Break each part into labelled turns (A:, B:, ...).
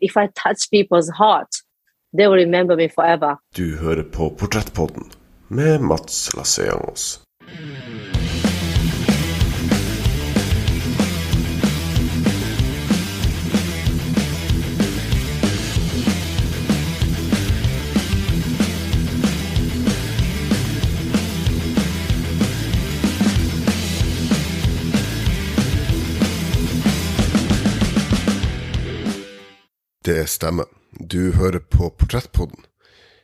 A: If I touch people's heart, they will remember me forever.
B: Du hører på Portrettpodden med Mats Lasseangos. Det stemmer. Du hører på Portrettpodden.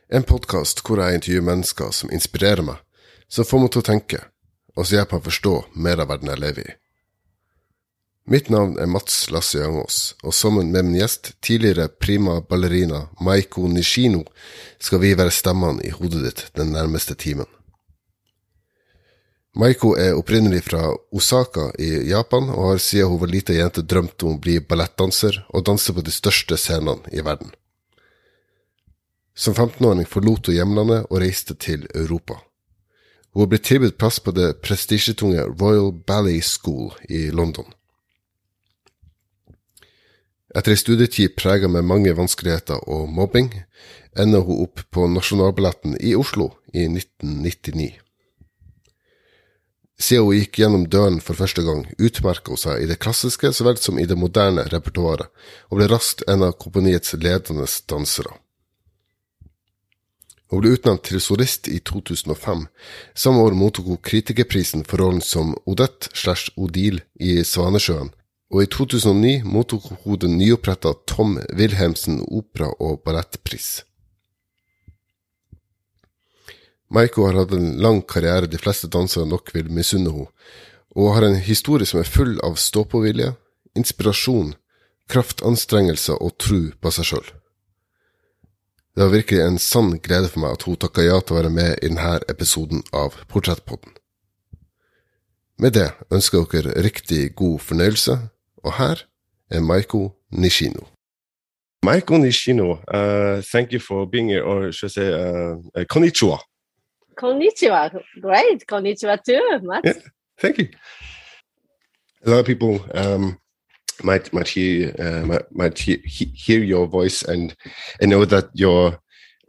B: En podkast hvor jeg intervjuer mennesker som inspirerer meg, som får meg til å tenke, og som hjelper meg å forstå mer av verden jeg lever i. Mitt navn er Mats Lasse Jangås, og sammen med min gjest, tidligere prima ballerina Maiko Nishino, skal vi være stemmene i hodet ditt den nærmeste timen. Maiko er opprinnelig fra Osaka i Japan, og har siden hun var lita jente drømt om å bli ballettdanser og danse på de største scenene i verden. Som 15-åring forlot hun hjemlandet og reiste til Europa. Hun har blitt tilbudt plass på det prestisjetunge Royal Ballet School i London. Etter ei studietid prega med mange vanskeligheter og mobbing, ender hun opp på Nasjonalballetten i Oslo i 1999. Siden hun gikk gjennom døren for første gang, utmerka hun seg i det klassiske så vel som i det moderne repertoaret, og ble raskt en av kompaniets ledende dansere. Hun ble utnevnt til solist i 2005. Samme år mottok hun kritikerprisen for rollen som Odette slash Odile i Svanesjøen, og i 2009 mottok hun den nyoppretta Tom Wilhelmsen opera- og ballettpris. Maiko har hatt en lang karriere de fleste dansere nok vil misunne henne, og har en historie som er full av stå-på-vilje, inspirasjon, kraftanstrengelser og tro på seg sjøl. Det var virkelig en sann glede for meg at hun takka ja til å være med i denne episoden av Portrettpodden. Med det ønsker jeg dere riktig god fornøyelse, og her er Maiko Nishino. Maiko Nishino, uh, thank you for being here, or should I say uh, konnichiwa.
A: Konnichiwa. Great. Konnichiwa too, Matt.
B: Yeah, thank you. A lot of people um, might might hear uh, might, might he- he- hear your voice and and know that you're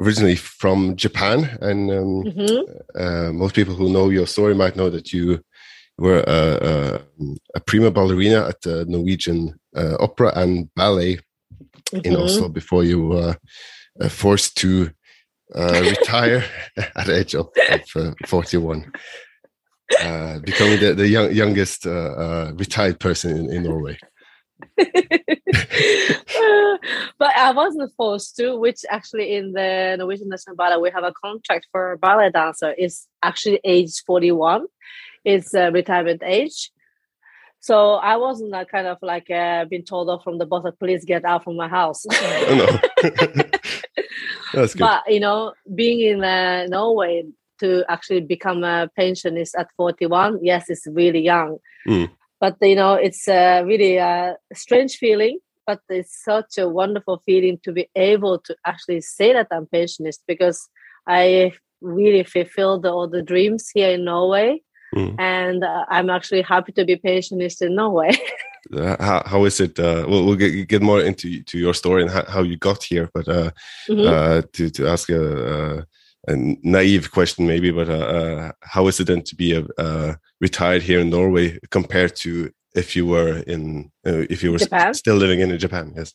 B: originally from Japan, and um,
A: Mhm.
B: uh, most people who know your story might know that you were a, a, a prima ballerina at the Norwegian uh, Opera and Ballet in
A: Mhm.
B: Oslo before you were uh, forced to uh, retire at the age of, of uh, 41, uh, becoming the, the young, youngest uh, uh, retired person in, in Norway.
A: but I wasn't forced to, which actually in the Norwegian National Ballet, we have a contract for a ballet dancer. It's actually age 41. It's uh, retirement age. So I wasn't uh, kind of like uh, being told off from the boss that please get out from my house.
B: Oh. That's good.
A: but you know, being in uh, Norway to actually become a pensionist at 41, yes, it's really young.
B: Mm.
A: But you know, it's a really a strange feeling, but it's such a wonderful feeling to be able to actually say that I'm pensionist because I really fulfilled all the dreams here in Norway.
B: Mm.
A: And uh, I'm actually happy to be pensionist in Norway.
B: Uh, how, how is it? Uh, we'll, we'll get, get more into to your story and how, how you got here, but uh,
A: Mhm.
B: uh, to to ask a, a, a naive question maybe, but uh, uh, how is it then to be a, uh, retired here in Norway compared to if you were in uh, if you were
A: Japan?
B: still living in Japan? Yes.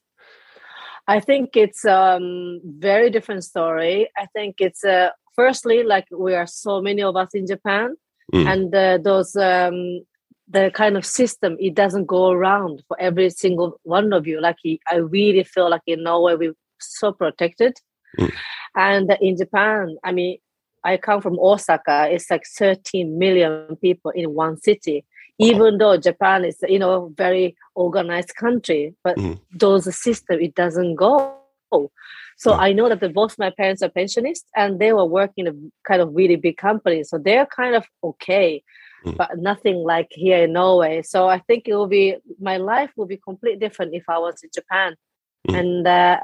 A: I think it's um very different story. I think it's uh, firstly like we are so many of us in Japan,
B: Mm.
A: and uh, those um the kind of system it doesn't go around for every single one of you. Like I really feel like in Norway we're so protected,
B: Mm.
A: and in Japan, I mean, I come from Osaka. It's like 13 million people in one city. Even though Japan is, you know, very organized country, but
B: Mm.
A: those system it doesn't go. So
B: Yeah.
A: I know that the, both my parents are pensionists and they were working in a kind of really big company. So they're kind of okay,
B: Mm.
A: but nothing like here in Norway. So I think it will be, my life will be completely different if I was in Japan.
B: Mm.
A: And uh,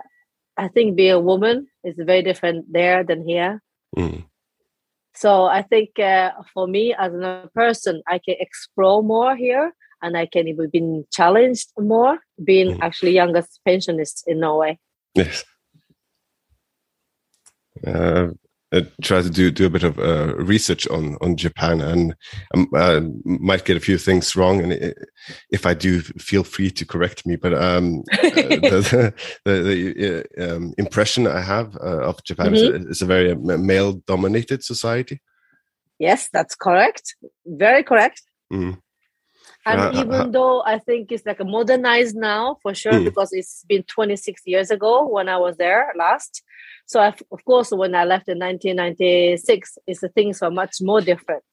A: I think being a woman is very different there than here.
B: Mm.
A: So I think uh, for me as a person, I can explore more here. and I can even be challenged more, being mm. actually youngest pensionist in Norway.
C: Yes. Uh, I try to do do a bit of uh, research on on Japan, and um, uh, might get a few things wrong. And it, if I do, feel free to correct me. But um, uh, the, the, the uh, um, impression I have uh, of Japan mm-hmm. is, a, is, a, very male dominated society.
A: Yes, that's correct. Very correct. Mm. And uh, even uh, though I think it's like a modernized now for sure, mm. because it's been 26 years ago when I was there last. So I, of course, when I left in 1996, it's the things were much more different.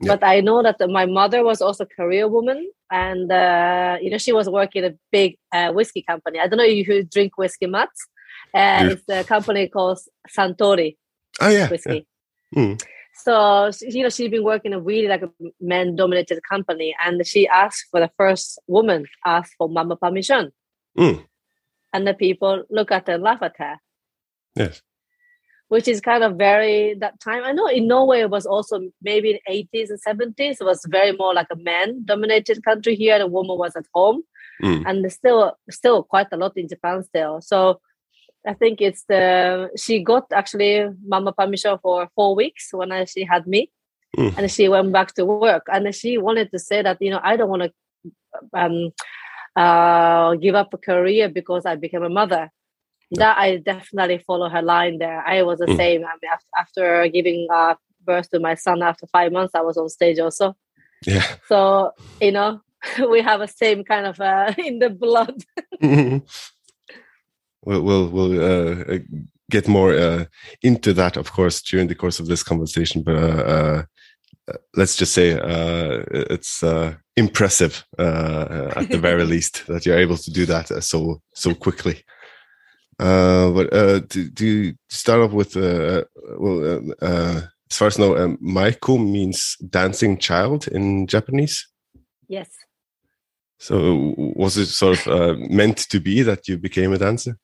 A: Yeah. But I know that my mother was also a career woman, and uh, you know she was working a big uh, whiskey company. I don't know if you drink whiskey, Matt. Uh, yeah. It's a company called Suntory.
C: Oh yeah,
A: whiskey. Yeah. Mm. So you know she's been working in a really like a man-dominated company, and she asked for the first woman asked for mama permission, mm. and the people look at her and laugh at her.
C: Yes.
A: Which is kind of very that time. I know in Norway it was also maybe in eighties and seventies. It was very more like a man-dominated country here. The woman was at home, mm. and still still quite a lot in Japan still. So I think it's the she got actually mama permission for four weeks when I, she had me, mm. and she went back to work. And she wanted to say that you know I don't want to um, uh, give up a career because I became a mother. That I definitely follow her line there. I was the mm. same. I mean, after giving uh, birth to my son after five months, I was on stage also.
C: Yeah.
A: So you know we have a same kind of uh, in the blood.
C: We'll we'll, we'll uh, uh, get more uh, into that, of course, during the course of this conversation. But uh, uh let's just say uh, it's impressive at the very least that you're able to do that so so quickly. but to, to, start off with, well, as far as I know, um, Maiko means dancing child in Japanese.
A: Yes.
C: So was it sort of meant to be that you became a dancer?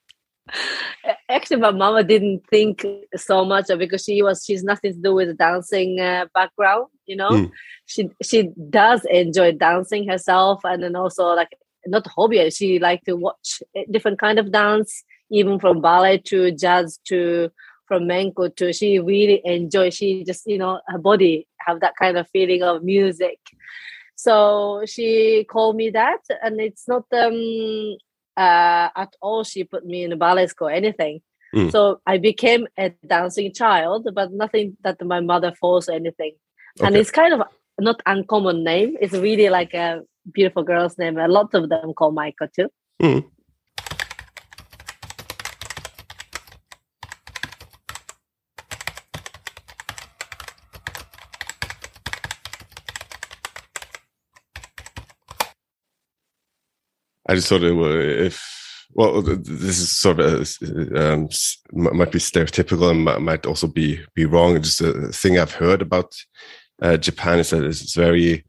A: Actually, my mama didn't think so much because she was she's nothing to do with the dancing uh, background. You know, mm. she she does enjoy dancing herself, and then also like not hobby. She like to watch different kind of dance, even from ballet to jazz to from flamenco to. She really enjoy. She just you know her body have that kind of feeling of music. So she called me that, and it's not um uh, at all she put me in a ballet school anything mm. so i became a dancing child but nothing that my mother forced or anything okay. and it's kind of not uncommon name it's really like a beautiful girl's name a lot of them call Maiko too mm.
C: I just thought it if well, this is sort of um, might be stereotypical and might also be be wrong. Just a thing I've heard about uh, Japan is that it's very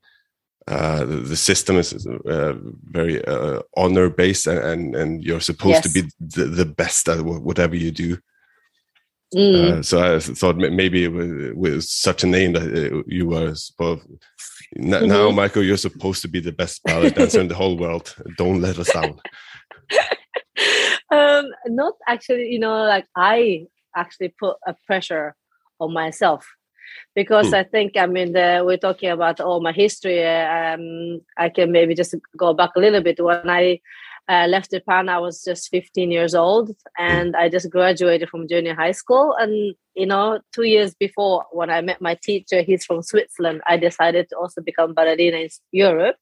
C: uh, the, system is uh, very uh, honor based, and, and, and you're supposed yes. to be the, the, best at whatever you do. Mm. Uh, so I thought maybe with, such a name that you were supposed mm-hmm. now, Maiko, you're supposed to be the best ballet dancer in the whole world. Don't let us down.
A: um, not actually, you know, like I actually put a pressure on myself because mm. I think I mean the, we're talking about all my history. Um, I can maybe just go back a little bit when I uh, left Japan. I was just 15 years old, hmm. and I just graduated from junior high school. And you know, two years before, when I met my teacher, he's from Switzerland. I decided to also become ballerina in Europe.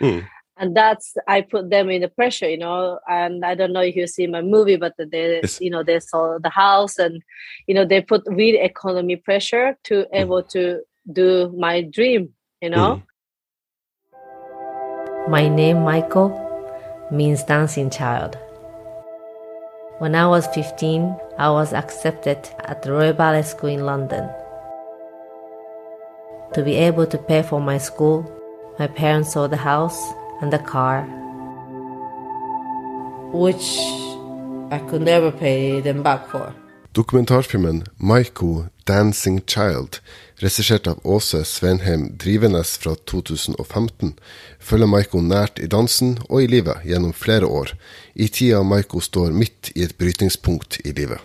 A: Mm. And that's I put them in the pressure, you know. And I don't know if you see my movie, but they, yes. you know, they saw the house, and you know, they put real economy pressure to mm. able to do my dream, you know. Mm. My name, Maiko means dancing child. When I was 15, I was accepted at the Royal Ballet School in London. To be able to pay for my school, my parents sold the house and the car, which I could never pay them back for.
C: Dokumentarfilmen Maiko Dancing Child regissert av Åse Svenheim Drivenes fra 2015, følger Maiko nært i dansen og i livet gjennom flere år, i tida Maiko står midt i et brytningspunkt i livet.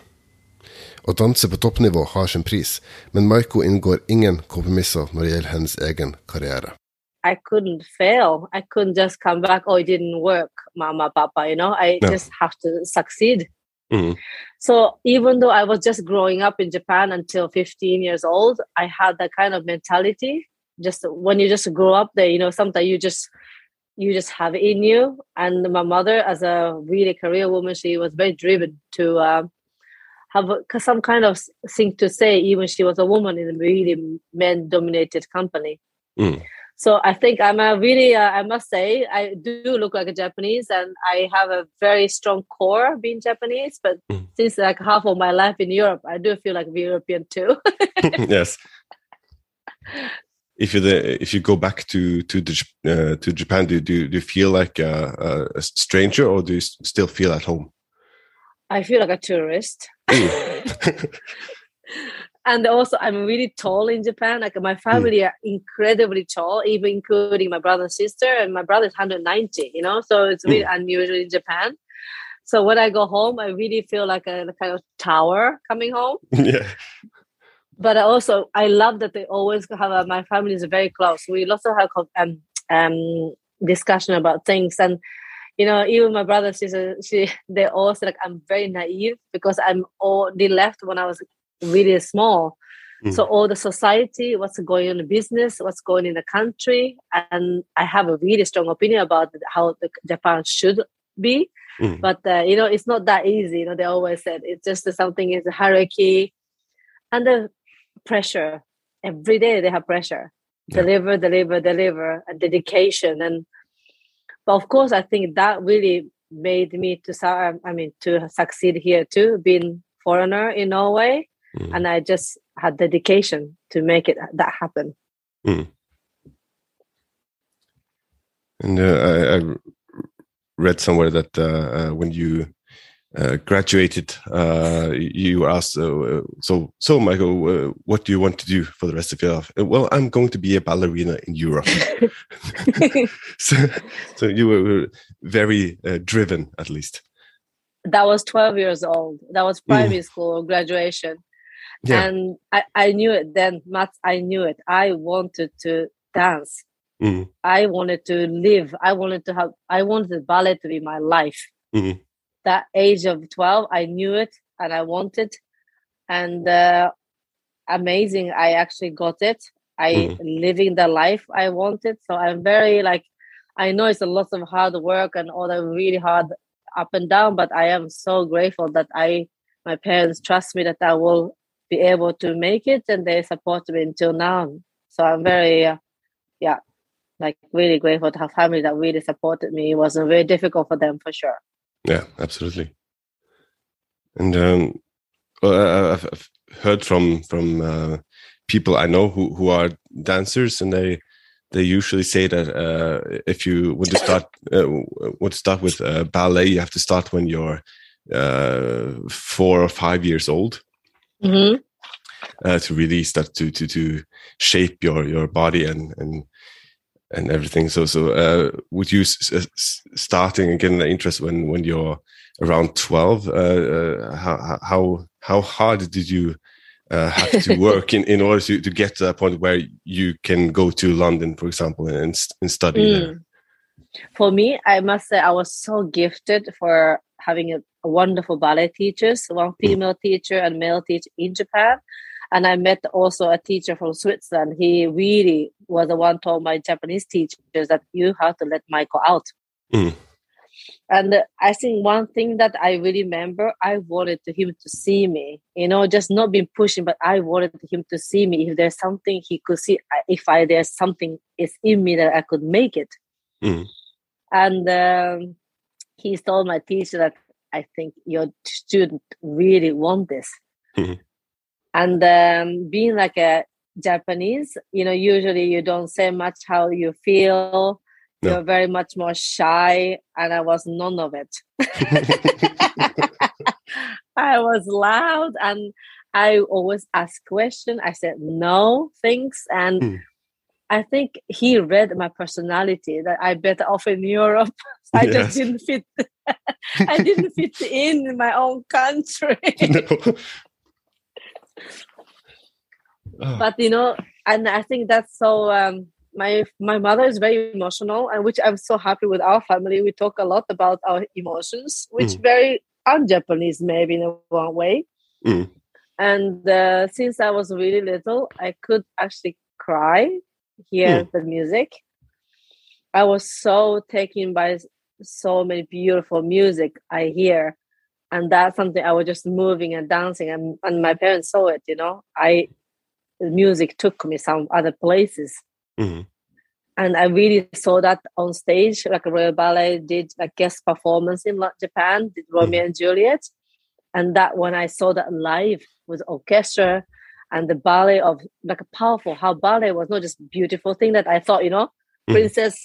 C: Å danse på toppnivå har sin pris, men Maiko inngår ingen kompromisser når det gjelder hennes egen karriere.
A: I couldn't fail. I couldn't just come back. Oh, it didn't work, mama, papa. You know, I no. just have to succeed. Mm-hmm. So even though I was just growing up in Japan until 15 years old, I had that kind of mentality. Just when you just grow up there, you know, sometimes you just you just have it in you. And my mother, as a really career woman, she was very driven to uh, have some kind of thing to say. Even she was a woman in a really men-dominated company. Mm. So I think I'm a really, uh, I must say, I do look like a Japanese and I have a very strong core being Japanese. But mm. since like half of my life in Europe, I do feel like European too.
C: yes. If you if you go back to to the, uh, to Japan, do, do do you feel like a, a, stranger or do you still feel at home?
A: I feel like a tourist. And also I'm really tall in Japan. Like my family mm. are incredibly tall, even including my brother and sister. And my brother is 190. You know, so it's really mm. unusual in Japan. So when I go home, I really feel like a, a kind of tower coming home.
C: yeah.
A: But also, I love that they always have a, my family is very close. We also have um, um, discussion about things and you know, even my brother, sister, she, they all say like I'm very naive because I'm all they left when I was really small. Mm. So all the society, what's going on in the business, what's going in the country, and I have a really strong opinion about how the Japan should be. Mm. But uh, you know, it's not that easy. You know, they always said it's just something is a hierarchy and the pressure. Every day they have pressure. Yeah. Deliver, deliver, deliver, and dedication. And but of course, I think that really made me to. I mean, to succeed here too, being foreigner in Norway mm. and i just had dedication to make it that happen mm.
C: and uh, I, I, read somewhere that uh, uh, when you uh, graduated, uh, you asked, uh, "So, so Maiko, what do you want to do for the rest of your life?" well, I'm going to be a ballerina in Europe. so, so you were very driven, at least.
A: That was 12 years old. That was primary mm. school graduation. Yeah. And I, I knew it then, Mats, I knew it. I wanted to dance. Mm. I wanted to live. I wanted to have, I wanted ballet to be my life. Mm. That age of 12, I knew it and I wanted. And uh, amazing, I actually got it. I mm. living the life I wanted. So I'm very like, I know it's a lot of hard work and all the really hard up and down, but I am so grateful that I, my parents trust me that I will be able to make it and they support me until now. So i'm very uh, yeah like really grateful to have family that really supported me. It wasn't very difficult for them for sure.
C: Yeah absolutely. And um well, I've, I've heard from from uh, people i know who who are dancers and they they usually say that uh, if you want to start uh, want to start with uh, ballet, you have to start when you're uh, four or five years old, mm-hmm. uh, to really start to to to shape your your body and and and everything. So so uh, would you s- starting again the interest when when you're around twelve? Uh, uh, how how how hard did you? Uh, have to work in, in order to, to get to a point where you can go to London, for example, and, and study mm. there?
A: For me, I must say I was so gifted for having a wonderful ballet teachers, one mm. female teacher and male teacher in Japan. And I met also a teacher from Switzerland. He really was the one told my Japanese teachers that you have to let Maiko out. Mm. And I think one thing that I really remember, I wanted him to see me, you know, just not being pushing, but I wanted him to see me. If there's something he could see, if I there's something is in me that I could make it. Mm. And um, he told my teacher that I think your student really want this. Mm-hmm. And um, being like a Japanese, you know, usually you don't say much how you feel. No. You're very much more shy, and I was none of it. I was loud, and I always ask question. I said no, thanks, and
C: Mm.
A: I think he read my personality that I better off in Europe. I
C: Yes.
A: just didn't fit. I didn't fit in in my own country.
C: no. Oh,
A: but you know, and I think that's so. Um, my my mother is very emotional, and which I'm so happy with our family. We talk a lot about our emotions, which
C: Mm.
A: very un-Japanese maybe in a one way.
C: Mm.
A: And uh, since I was really little, I could actually cry, hear
C: Mm.
A: the music. I was so taken by so many beautiful music I hear, and that's something I was just moving and dancing, and, and my parents saw it. You know, I the music took me some other places
C: mhm.
A: and I really saw that on stage. Like Royal Ballet did a guest performance in Japan, did Romeo and Juliet, and that when I saw that live with orchestra and the ballet of like a powerful how ballet was not just beautiful thing that I thought you know
C: Mhm.
A: princess,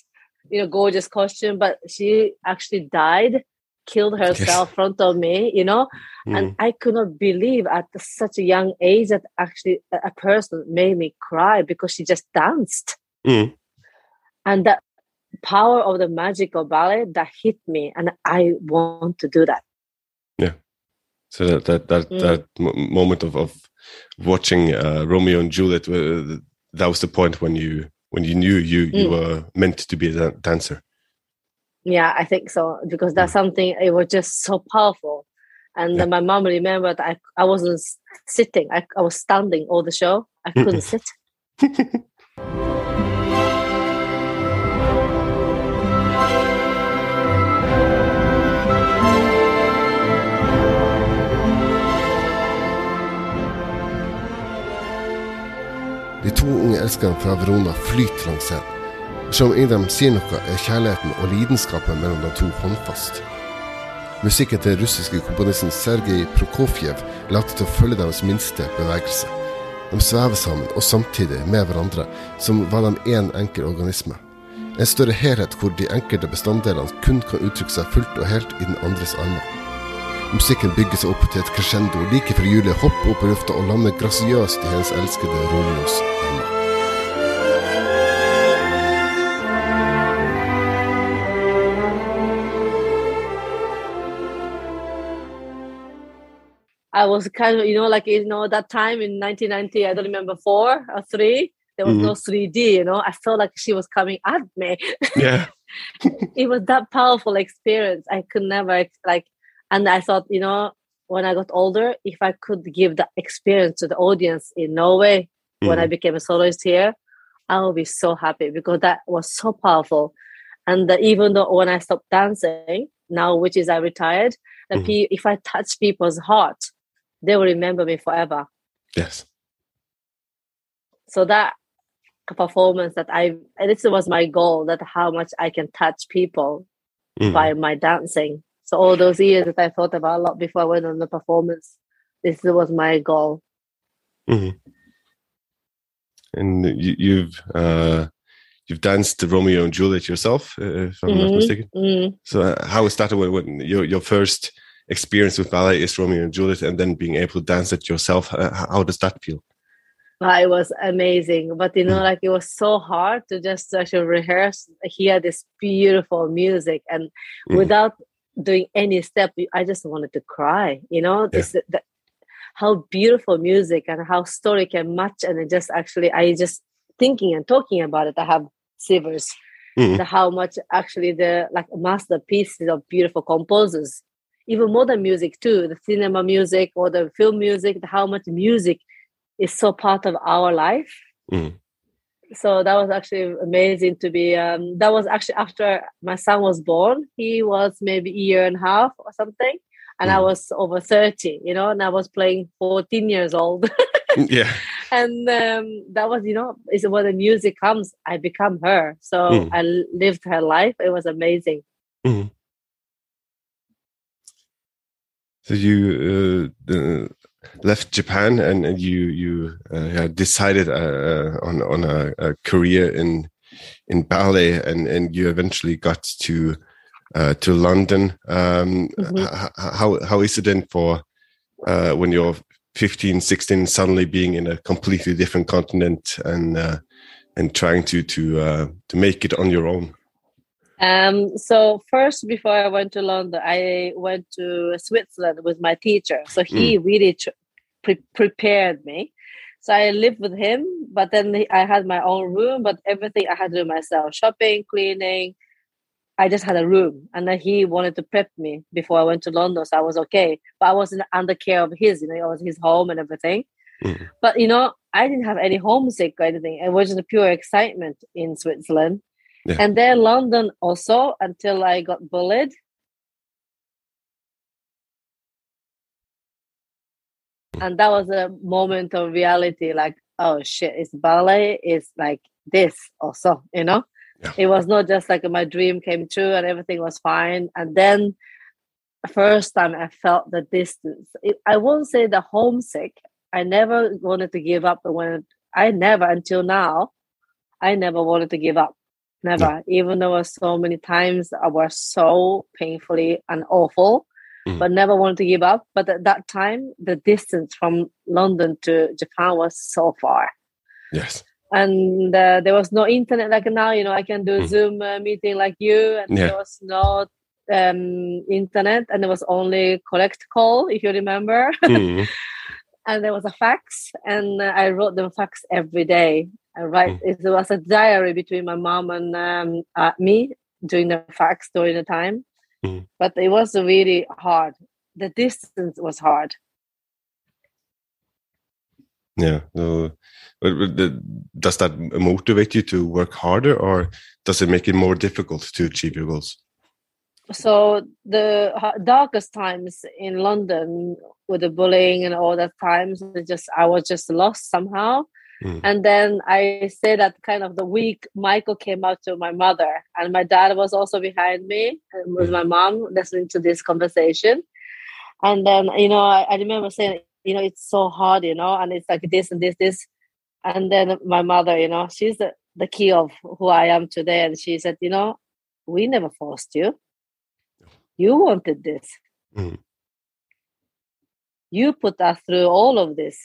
A: you know gorgeous costume, but she actually died, killed herself in front of me, you know, and
C: Mm.
A: I could not believe at such a young age that actually a person made me cry because she just danced
C: Mm.
A: and that power of the magic of ballet that hit me and i want to do that Yeah.
C: So that that that,
A: Mm.
C: that moment of of watching uh, Romeo and Juliet, uh, that was the point when you when you knew you you
A: Mm.
C: were meant to be a dancer.
A: yeah i think so because that's something it was just so powerful and
C: Yeah.
A: then my mom remembered I, I wasn't sitting I, I was standing all the show i couldn't sit
C: De to unge elskerne fra Verona flyter langs scenen. Selv om ingen av dem sier noe, er kjærligheten og lidenskapen mellom de to håndfast. Musikken til den russiske komponisten Sergej Prokofjev later til å følge deres minste bevegelse. De svever sammen, og samtidig med hverandre, som var de én enkel organisme. En større helhet hvor de enkelte bestanddelene kun kan uttrykke seg fullt og helt i den andres armer. Musikken bygger seg opp til et crescendo like før Julie hopper opp i lufta og lander grasiøst i hennes elskede Romeos armer.
A: i was kind of you know like you know that time in 1990 i don't remember four or three there was no 3d you know i felt like she was coming at me
C: Yeah.
A: it was that powerful experience i could never like and i thought you know when i got older if i could give that experience to the audience in norway when i became a soloist here i will be so happy because that was so powerful and uh, even though when i stopped dancing now which is i retired the
C: Mhm.
A: pe- if i touch people's heart they will remember me forever
C: Yes.
A: so that performance that i this was my goal that how much i can touch people
C: Mhm.
A: by my dancing. So all those years that I thought about a lot before I went on the performance, this was my goal.
C: Mhm. And you, you've uh, you've danced Romeo and Juliet yourself, uh, if I'm not
A: Mhm.
C: mistaken.
A: Mm.
C: So uh, how is that when, your your first experience with ballet is Romeo and Juliet, and then being able to dance it yourself? Uh, how does that feel?
A: It was amazing, but you know,
C: Mm.
A: like it was so hard to just actually rehearse, hear this beautiful music, and
C: Mm.
A: without doing any step, I just wanted to cry. You know, this the, how beautiful music and how story can match, and just actually, I just thinking and talking about it, I have shivers.
C: Mhm.
A: the, how much actually the like masterpieces of beautiful composers even modern music too the cinema music or the film music the, how much music is so part of our life
C: Mhm.
A: So that was actually amazing to be um, that was actually after my son was born he was maybe a year and a half or something and i
C: Mhm.
A: was over 30 you know and i was playing 14 years old
C: yeah.
A: and um, that was you know is when the music comes i become her so
C: Mm.
A: i lived her life it was amazing
C: Mhm. So you uh, uh, left Japan and, and you you uh, decided uh, on on a, a career in in ballet and and you eventually got to uh, to London. Um,
A: Mhm.
C: h- h- How how is it then for uh, when you're 15, 16, suddenly being in a completely different continent and uh, and trying to to uh, to make it on your own?
A: Um, so first, before I went to London, I went to Switzerland with my teacher. So he mm. really pre- prepared me. So I lived with him, but then I had my own room, but everything I had to do myself: shopping, cleaning. I just had a room, and then he wanted to prep me before I went to London, so I was okay. But I wasn't under care of his, you know, it was his home and everything. Mm. But you know, I didn't have any homesick or anything. It was just a pure excitement in Switzerland. Yeah. And then London also until I got bullied. And that was a moment of reality like, oh shit, it's ballet, it's like this also, you know? Yeah. It was not just like my dream came true and everything was fine. And then first time I felt the distance. It, I won't say the homesick. I never wanted to give up. When I never until now, I never wanted to give up. Never. No. Even though so many times I was so painfully and awful, mm. but never wanted to give up. But at that time, the distance from London to Japan was so far.
C: Yes.
A: And uh, there was no internet like now. You know, I can do mm. Zoom uh, meeting like you, and yeah. there was no um, internet, and there was only collect call, if you remember. Mm. And there was a fax, and uh, I wrote them fax every day. I write. Mm. It was a diary between my mom and um, uh, me doing the fax during the time. Mm. But it was really hard. The distance was hard.
C: Yeah. No, does that motivate you to work harder, or does it make it more difficult to achieve your goals?
A: So the darkest times in London with the bullying and all that times, just I was just lost somehow. Mm. And then I say that kind of the week Maiko came out to my mother, and my dad was also behind me and with mm. my mom listening to this conversation. And then, you know, I, I remember saying, you know, it's so hard, you know, and it's like this and this, this. And then my mother, you know, she's the, the key of who I am today. And she said, you know, we never forced you. You wanted this. Mm. You put us through all of this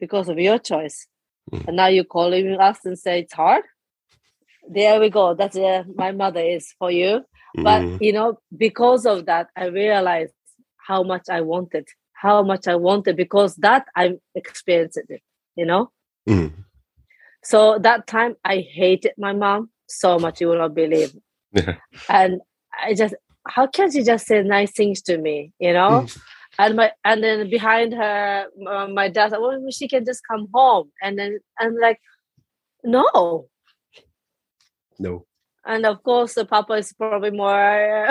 A: because of your choice. Mm. And now you're calling us and say it's hard. There we go. That's uh, my mother is for you. Mm. But you know, because of that, I realized how much I wanted, how much I wanted because that I experienced it. You know. Mm. So that time I hated my mom so much you will not believe. Yeah. And I just how can she just say nice things to me, you know? Mm. And my and then behind her uh, my dad said well she can just come home. And then and like no.
C: No.
A: And of course the papa is probably more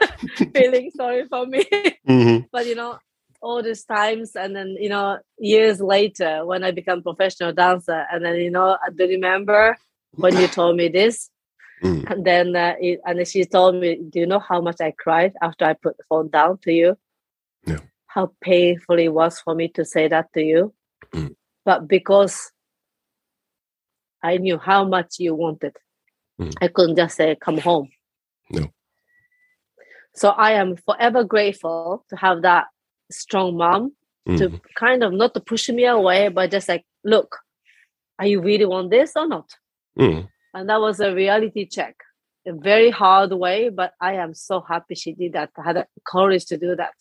A: feeling sorry for me. Mm-hmm. but you know all these times and then you know years later when i become professional dancer and then you know i do remember when you told me this mm. and then uh, it, and she told me do you know how much i cried after i put the phone down to you
C: yeah.
A: how painful it was for me to say that to you. Mm. But because I knew how much you wanted, mm. I couldn't just say, come home.
C: No.
A: So I am forever grateful to have that strong mom to kind of not to push me away, but just like, look, are you really want this or not? Mm. And that was a reality check. A very hard way, but I am so happy she did that. I had the courage to do that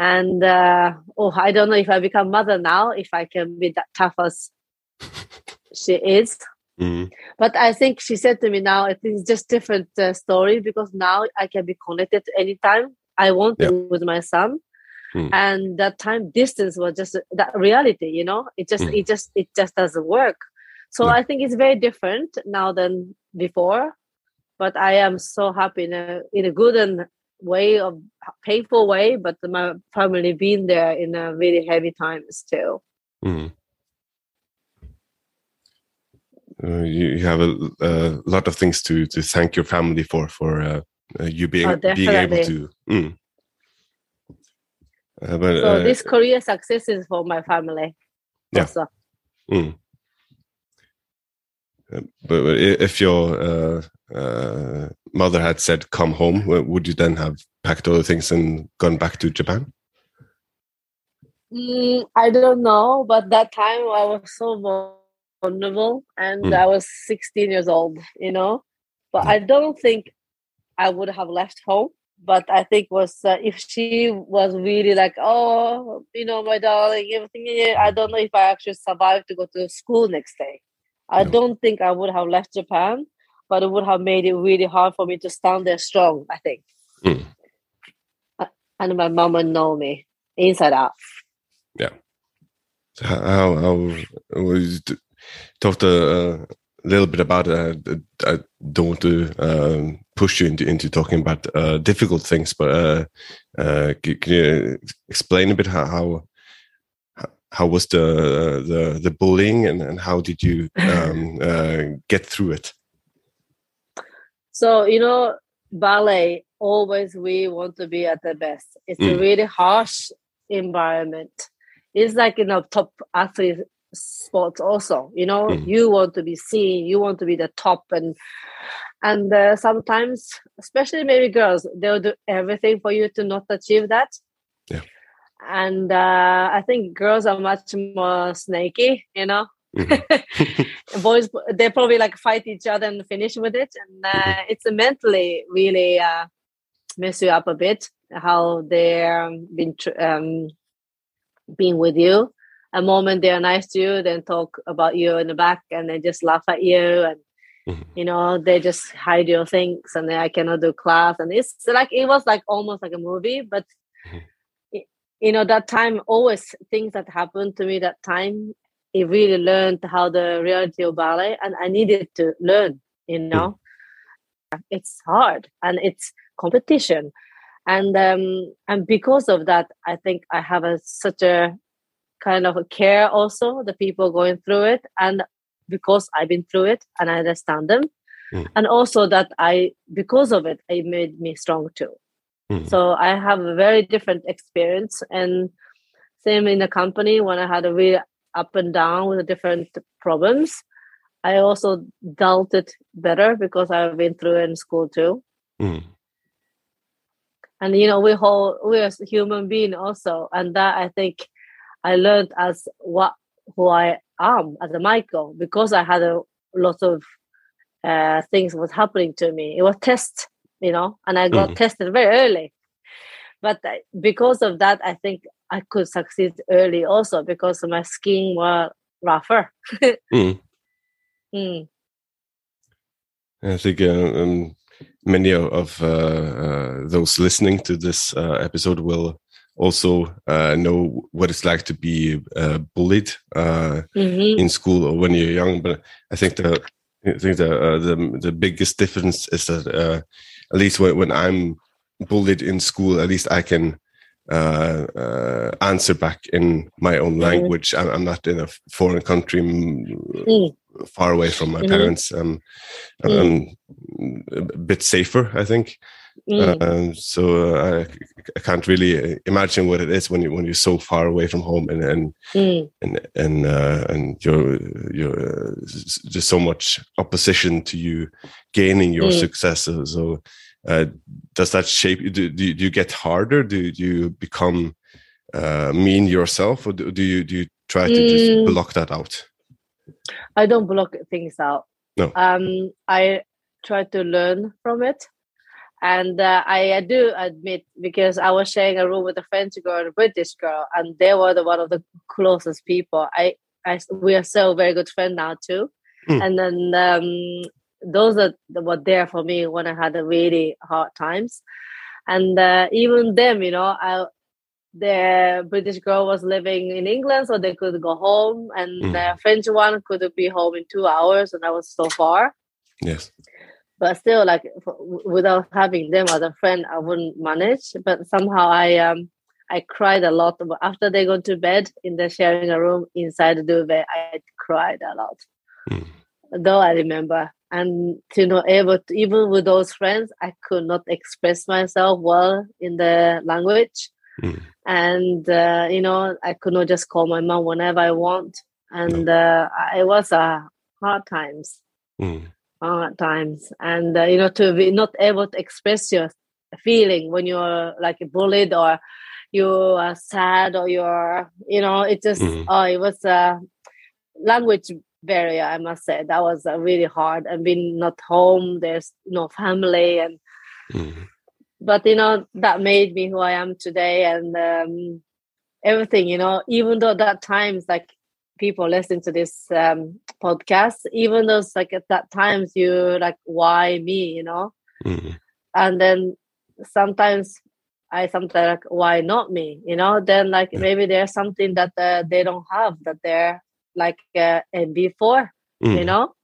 A: and uh, oh i don't know if i become mother now if i can be that tough as she is mm-hmm. but i think she said to me now it is just different uh, story because now i can be connected anytime i want to with my son mm. and that time distance was just that reality you know it just mm. it just it just doesn't work so yeah. i think it's very different now than before but i am so happy in a in a good and way of painful way, but my family been there in a really heavy times too. Mm.
C: Uh, you, you, have a, a, lot of things to to thank your family for for uh, uh you being oh, being able to. Mm.
A: Uh, but, so uh, this career success is for my family.
C: Yeah. Also. Mm. Uh, but if your uh, mother had said come home would you then have packed all the things and gone back to japan
A: Mm, I don't know, but that time I was so vulnerable and mm. I was 16 years old, you know. But I don't think I would have left home. But I think was uh, if she was really like, oh, you know, my darling, everything. I don't know if I actually survived to go to school next day. I don't think I would have left Japan, but it would have made it really hard for me to stand there strong. I think. Mm. And my mom would know me inside out.
C: Yeah. So how how was talked a, a little bit about it. I, I don't want to um, push you into into talking about uh, difficult things, but uh, uh, can, can, you explain a bit how, how how was the the the bullying and, and how did you um, uh, get through it?
A: So you know, ballet always we want to be at the best. It's mm. a really harsh environment. It's like you know top athlete sports also. You know, mm. you want to be seen, you want to be the top, and and uh, sometimes, especially maybe girls, they'll do everything for you to not achieve that and uh, I think girls are much more snaky, you know. Mm-hmm. Boys, they probably like fight each other and finish with it, and uh, mm-hmm. it's mentally really uh, mess you up a bit. How they're um, been um, being with you. A moment they're nice to you, then talk about you in the back, and they just laugh at you, and mm-hmm. you know they just hide your things, and then I cannot do class, and it's like it was like almost like a movie, but mm-hmm you know that time always things that happened to me that time it really learned how the reality of ballet and i needed to learn you know? It's hard and it's competition. And um and because of that i think i have a such a kind of a care also the people going through it and because i've been through it and i understand them. Mm. and also that i because of it it made me strong too Mm. So I have a very different experience. And same in the company when I had a really up and down with the different problems. I also dealt it better because I've been through it in school too. Mm. And you know, we whole we're human being also, and that I think I learned as what who I am as a Maiko because I had a lot of uh, things was happening to me. It was test you know, and I got mm. tested very early. But because of that, I think I could succeed early also because my skin was rougher. mm.
C: Mm. I think uh, um, many of uh, uh, those listening to this uh, episode will also uh, know what it's like to be uh, bullied mm -hmm. in school or when you're young. But I think the I think the the, the biggest difference is that at least when, when I'm bullied in school, at least I can uh, uh, answer back in my own mm-hmm. language. I'm, I'm, not in a foreign country, mm. far away from my mm-hmm. parents. Um, mm. I'm a bit safer, I think. Mm. Uh, so uh, I, I, can't really imagine what it is when you when you're so far away from home and and mm. and and, uh, and you're you're uh, just so much opposition to you gaining your mm. success. So uh, does that shape you? Do, do, do, you get harder? Do, do you become uh, mean yourself, or do, do, you do you try to just mm. block that out?
A: I don't block things out. No. Um, I try to learn from it. And uh, I do admit because I was sharing a room with a French girl and a British girl, and they were the one of the closest people. I, I we are still very good friends now too. Mm. And then um, those are were there for me when I had a really hard times. And uh, even them, you know, I the British girl was living in England, so they could go home, and mm. the French one could be home in two hours, and that was so far.
C: Yes.
A: But still, like without having them as a friend, I wouldn't manage. But somehow, I um I cried a lot after they go to bed in the sharing a room inside the duvet. I cried a lot. Mm. Though I remember and to not able to even with those friends i could not express myself well in the language mm. and uh, you know i could not just call my mom whenever i want and uh, it was uh, hard times mm. Hard times and uh, you know to be not able to express your feeling when you're like bullied or you are sad or you're you know it just mm. oh it was a language barrier i must say that was uh, really hard and being not home there's no family and mm. but you know that made me who i am today and um, everything you know even though that times like people listen to this um, podcast even though it's like at that times you like why me? you know? Mm. and then sometimes i sometimes like why not me? you know? Then like yeah. maybe there's something that uh, they don't have that they're like uh, before mm. you know?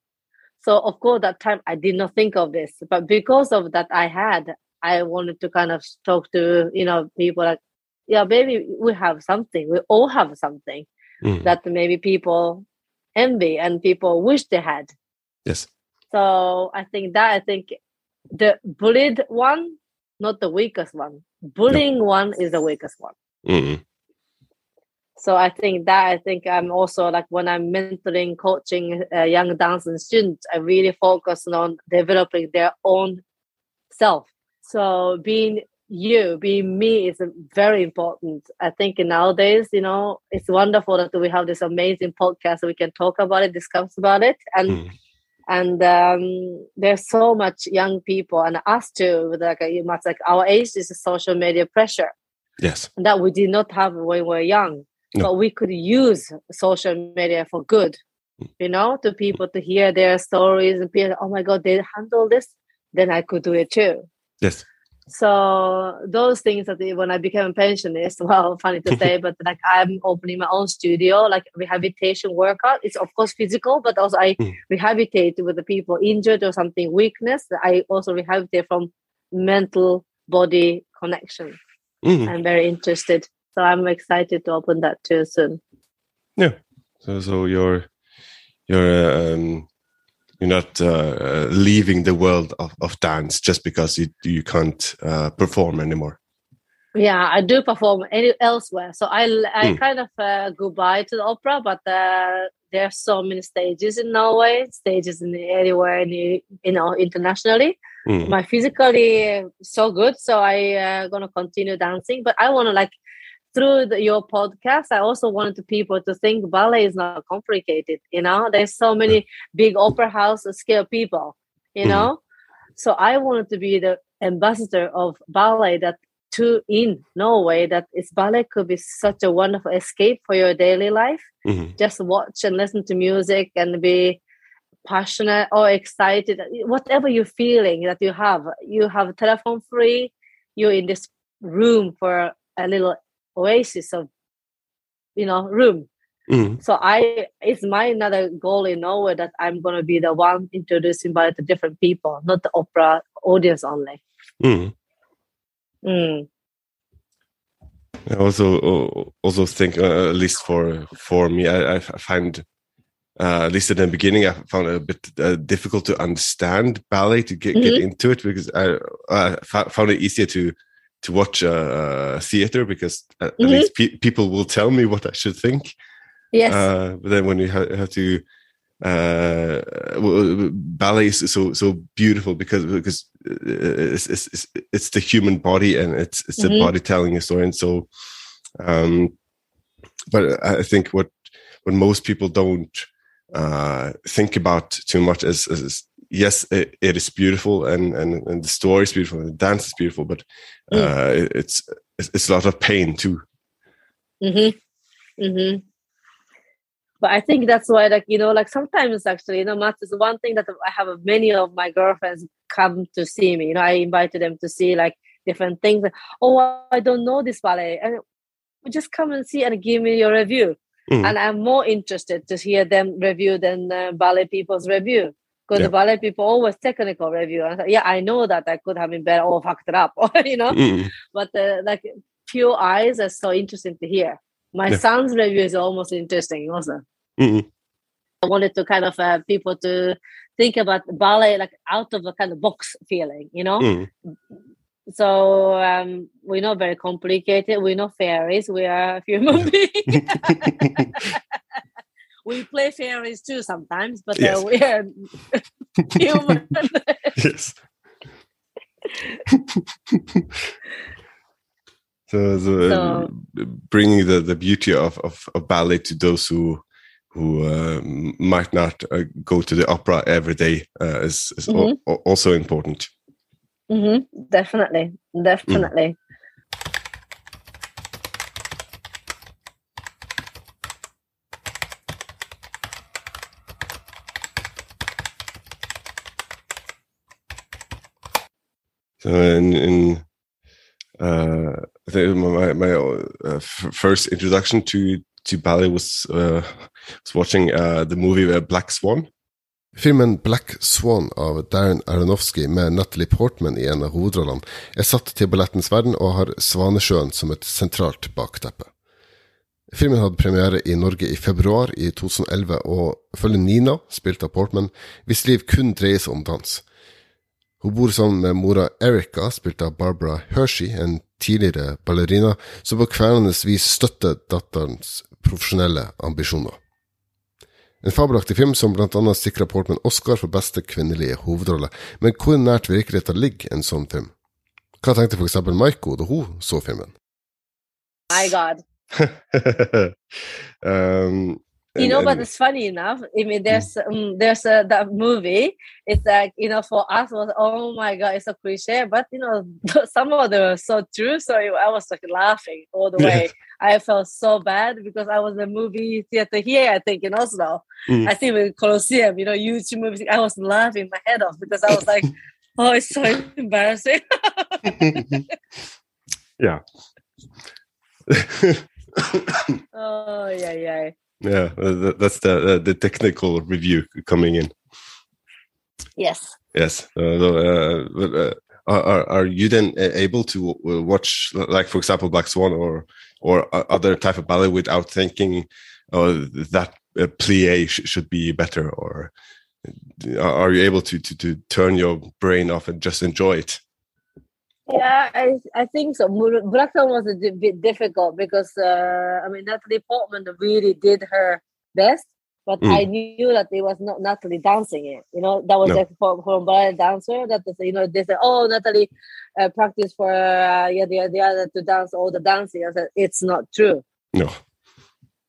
A: So of course that time i did not think of this but because of that i had i wanted to kind of talk to you know people like yeah maybe we have something. We all have something mm. that maybe people envy and people wish they had.
C: Yes.
A: So i think that i think the bullied one not the weakest one. Bullying no. one is the weakest one. Mm so i think that i think i'm also like when i'm mentoring coaching uh, young dancing students i really focus on developing their own self. So being you being me is very important. I think nowadays you know it's wonderful that we have this amazing podcast we can talk about it discuss about it. And mm. and um, there's so much young people and us too like you must like our age is social media pressure.
C: Yes.
A: That we did not have when we were young. No. but we could use social media for good mm. you know to people to hear their stories and be like, oh my god they handle this then i could do it too.
C: Yes
A: so those things that when i became a pensionist well funny to say but like i'm opening my own studio like rehabilitation workout. It's of course physical but also i mm. rehabilitate with the people injured or something weakness. I also rehabilitate from mental body connection. Mm. i'm very interested. So i'm excited to open that too soon.
C: Yeah. So so your your um you're not uh, leaving the world of, of dance just because you you can't uh, perform anymore
A: yeah i do perform any, elsewhere so i i mm. kind of uh, go by to the opera but uh, there are so many stages in norway stages in anywhere in the, you know internationally mm. my physically so good so i uh, gonna continue dancing but i want to like through the, your podcast, I also wanted people to think ballet is not complicated. You know, there's so many big opera house scale people. You mm. know, so I wanted to be the ambassador of ballet that to in Norway that is ballet could be such a wonderful escape for your daily life. Mm-hmm. Just watch and listen to music and be passionate or excited, whatever you're feeling that you have. You have telephone free. You're in this room for a little oasis of you know room mm. so i it's my another goal in Norway that i'm going to be the one introducing ballet to different people not the opera audience only mm. Mm.
C: I also also think uh, at least for for me I, I find uh, at least in the beginning I found it a bit uh, difficult to understand ballet to get, mm -hmm. get mm-hmm. into it because I, I found it easier to to watch a, a theater because at, mm-hmm. at least pe- people will tell me what I should think.
A: Yes.
C: Uh, but then when you ha- have to uh, ballet is so so beautiful because because it's it's, it's the human body and it's it's the mm-hmm. body telling a story and so um but I think what what most people don't uh think about too much is, is yes, it, it is beautiful and, and, and the story is beautiful and the dance is beautiful, but mm. uh, mm. it's, it's a lot of pain too.
A: Mm-hmm. Mm-hmm. But I think that's why, like, you know, like sometimes actually, you know, math is one thing that I have many of my girlfriends come to see me. You know, I invited them to see like different things. oh, I don't know this ballet. And just come and see and give me your review. Mm. And I'm more interested to hear them review than uh, ballet people's review because yeah. the ballet people always technical review. And I thought, yeah, I know that I could have been better or fucked it up, or you know. Mm. But uh, like pure eyes are so interesting to hear. My yeah. son's review is almost interesting also. Mm-hmm. I wanted to kind of uh, people to think about ballet like out of a kind of box feeling, you know. Mm. So um, we're not very complicated. We're not fairies. We are human beings. we play fairies too sometimes, but uh, yes. uh, we are human.
C: yes. So, so, uh, so bringing the, the beauty of, of, of ballet to those who who uh, might not uh, go to the opera every day uh, is, is mm -hmm. also important.
A: Mm -hmm. Definitely, definitely. Mm.
C: In, in uh, I think my my uh, first introduction to to ballet was uh, was watching uh, the movie uh, Black Swan. Filmen Black Swan av Darren Aronofsky med Natalie Portman i en av hovedrollene er satt til ballettens verden og har Svanesjøen som et sentralt bakteppe. Filmen hadde premiere i Norge i februar i 2011, og følger Nina, spilt av Portman, hvis liv kun dreier seg om dans. Hun bor sammen med mora Erica, spilt av Barbara Hershey, en tidligere ballerina, som på kvelende vis støtter datterens profesjonelle ambisjoner. En fabelaktig film som blant annet sikra Portman Oscar for beste kvinnelige hovedrolle, men hvor nært virkeligheten ligger en sånn film? Hva tenkte eksempel Maiko da hun så filmen?
A: My God. um, you know, but it's funny enough. I mean, there's um, there's a, that movie. It's like you know, for us was oh my god, it's a cliche. But you know, some of them are so true. So I was like laughing all the way. I felt so bad because I was in the movie theater here, I think, in Oslo. Mm. I think with Colosseum, you know, huge movie. I was laughing my head off because I was like, oh, it's so embarrassing.
C: yeah.
A: oh yeah, yeah.
C: Yeah, uh, that's the uh, the technical review coming in.
A: Yes.
C: Yes. Uh, uh, uh, are are you then uh, able to watch, like for example, Black Swan or or other type of ballet without thinking, oh, that plie should be better, or are you able to to to turn your brain off and just enjoy it?
A: Yeah, I, I think so. Black Swan was a bit difficult because uh, I mean Natalie Portman really did her best, but mm. I knew that it was not Natalie dancing it. You know, that was no. like for, for ballet dancer. That you know, they said, "Oh, Natalie uh, practice for uh, yeah the the other to dance all the dancing." I said, "It's not true."
C: No,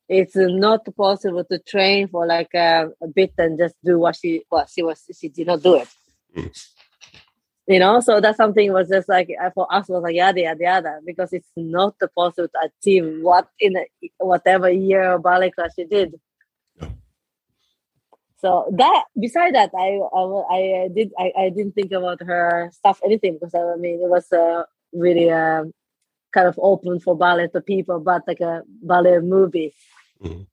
A: it's not possible to train for like uh, a bit and just do what she what she was she did not do it. Mm you know? So that's something was just like uh, for us was like yada yada yada because it's not possible to achieve what in a, whatever year ballet class you did. So that beside that i i, I did I, I didn't think about her stuff anything because i mean it was uh, really uh, kind of open for ballet to people but like a ballet movie. Mm-hmm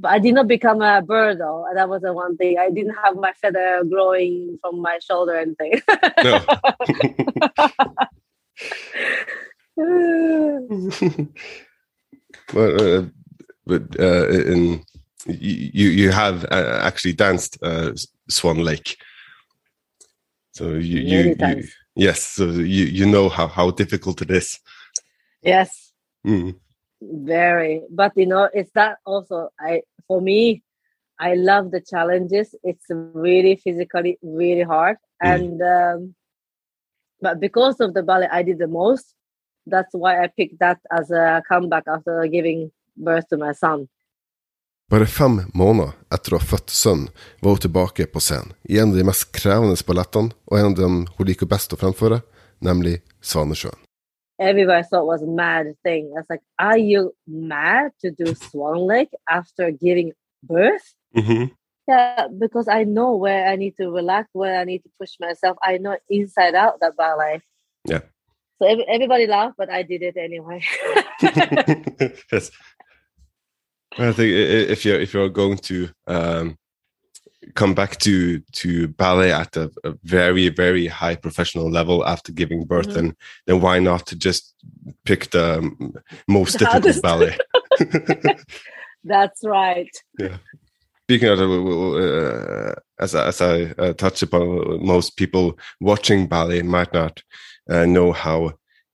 A: but I did not become a bird though. That was the one thing. I didn't have my feather growing from my shoulder and anything. No.
C: but uh, but uh, in you you have uh, actually danced uh, Swan Lake, so you you, you, yes, so you you know how how difficult it is.
A: Yes. Mm very. But you know it's that also i for me i love the challenges. It's really physically really hard. Mm. and um, but because of the ballet i did the most that's why i picked that as a comeback after giving birth to my son.
C: Bare fem måneder etter å ha født sønn, var hun tilbake på scenen. I en av de mest krevende ballettene, og en av dem hun liker best å fremføre, nemlig Svanesjøen.
A: Everybody thought was a mad thing. I was like, are you mad to do Swan Lake after giving birth? Mm-hmm. Yeah, because I know where I need to relax, where I need to push myself. I know inside out that ballet.
C: Yeah.
A: So every, everybody laughed, but I did it anyway.
C: yes. I think if you're if you're going to um, come back to to ballet at a, a very very high professional level after giving birth mm-hmm. then then why not to just pick the most the difficult ballet?
A: That's right.
C: Yeah. Speaking of uh, as, as i uh, touched upon most people watching ballet might not uh, know how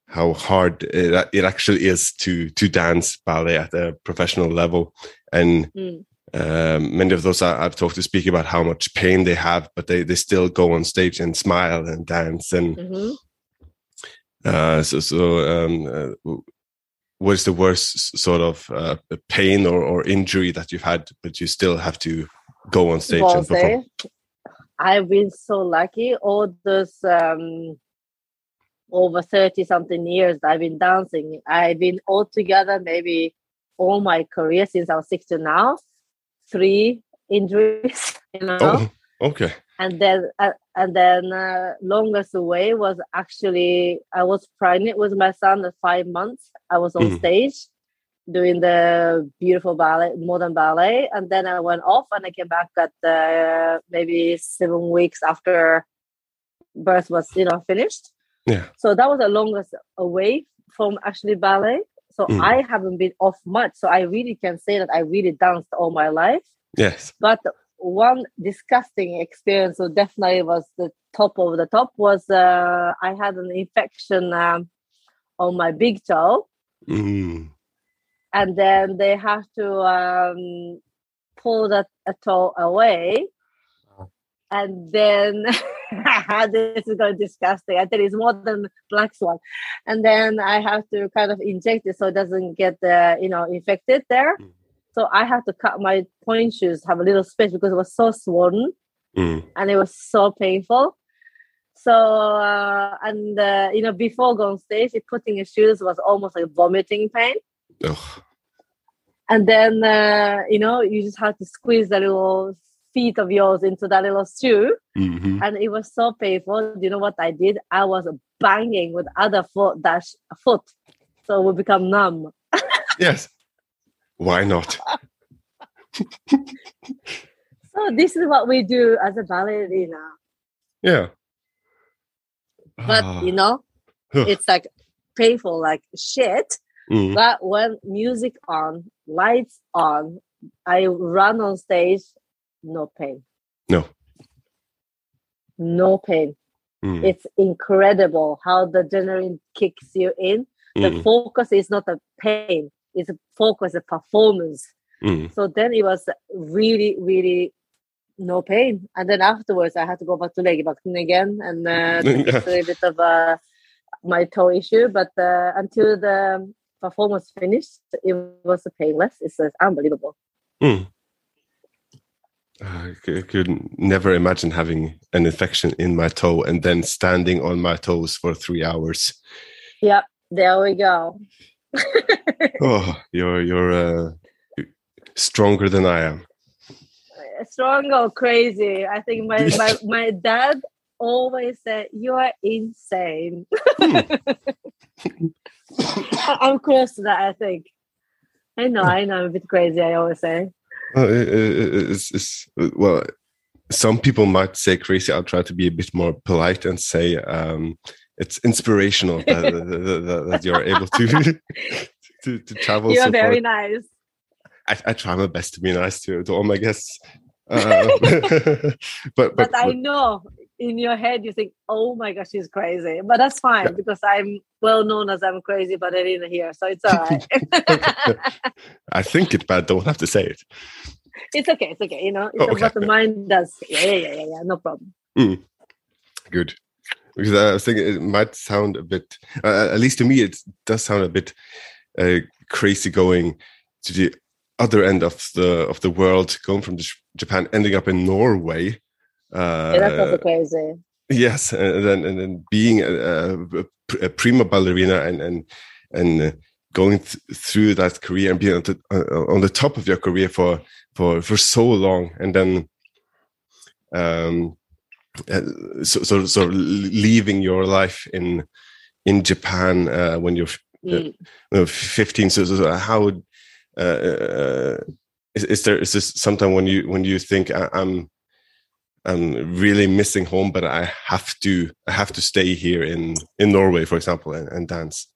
C: how hard it, it actually is to to dance ballet at a professional level. And mm um, many of those I, have talked to speak about how much pain they have, but they, they still go on stage and smile and dance. And mm-hmm. Uh, so, so um, uh, what is the worst sort of uh, pain or, or injury that you've had, but you still have to go on stage and perform?
A: I've been so lucky. All those um, over 30 something years I've been dancing. I've been all together maybe all my career since I was 16 now, three injuries, you know. Oh,
C: okay.
A: And then, uh, and then uh, longest away was actually I was pregnant with my son at five months. I was on mm. stage doing the beautiful ballet, modern ballet, and then I went off and I came back at uh, maybe seven weeks after birth was you know finished
C: yeah.
A: So that was the longest away from actually ballet. So mm. I haven't been off much. So I really can say that I really danced all my life.
C: Yes.
A: But one disgusting experience, so definitely was the top of the top, was uh, I had an infection um, on my big toe.
C: Mm.
A: And then they have to um, pull that toe away. Oh. And then this is going disgusting. I tell you, it's more than black swan. And then I have to kind of inject it so it doesn't get, uh, you know, infected there. Mm. So I have to cut my pointe shoes, have a little space because it was so swollen
C: mm.
A: and it was so painful. So, uh, and, uh, you know, before going stage, putting your shoes was almost like vomiting pain.
C: Ugh.
A: And then, uh, you know, you just have to squeeze the little feet of yours into that little shoe.
C: Mm-hmm.
A: And it was so painful. Do You know what I did? I was banging with other foot dash foot. So we become numb.
C: yes. Why not?
A: so this is what we do as a ballerina.
C: Yeah.
A: But ah. you know, it's like painful like shit.
C: Mm.
A: But when music on, lights on, I run on stage no pain.
C: No.
A: No pain.
C: Mm.
A: It's incredible how the adrenaline kicks you in. The mm. focus is not a pain, it's a focus, a performance.
C: Mm.
A: So then it was really, really no pain. And then afterwards, I had to go back to Legevakten again and uh, a bit of uh, my toe issue. But uh, until the performance finished, it was painless. It's uh, unbelievable.
C: Mm. I could never imagine having an infection in my toe and then standing on my toes for three hours.
A: Yep, there we go.
C: oh, you're you're uh, stronger than I am.
A: Strong or crazy? I think my my, my dad always said you are insane. Hmm. I'm close to that. I think. I know. I know. I'm a bit crazy. I always say.
C: Uh, it's, it's, well, some people might say crazy. I'll try to be a bit more polite and say um, it's inspirational that, that, that, you're able to to, to travel.
A: You're so very far. nice.
C: I, I, try my best to be nice to, to all my guests. Uh, but,
A: but, but I know in your head you think, "Oh my gosh, she's crazy," but that's fine yeah. because I'm well known as I'm crazy, but I didn't hear, so it's all right.
C: I think it, but I don't have to say it.
A: It's okay. It's okay. You know, it's oh, okay. what the mind does. Yeah, yeah, yeah, yeah. No problem.
C: Mm. Good. Because I was thinking it might sound a bit, uh, at least to me, it does sound a bit uh, crazy going to the other end of the of the world, going from Japan, ending up in Norway
A: uh, yeah, that's also crazy.
C: Yes, and then and then being a, a, prima ballerina and and and uh, going th through that career and being on the, uh, on the top of your career for for for so long, and then um, uh, so so so leaving your life in in Japan uh, when you're uh, mm. 15. So, so how uh, is, is there is this sometime when you when you think I, am I'm really missing home, but I have to I have to stay here in in Norway, for example, and, and dance.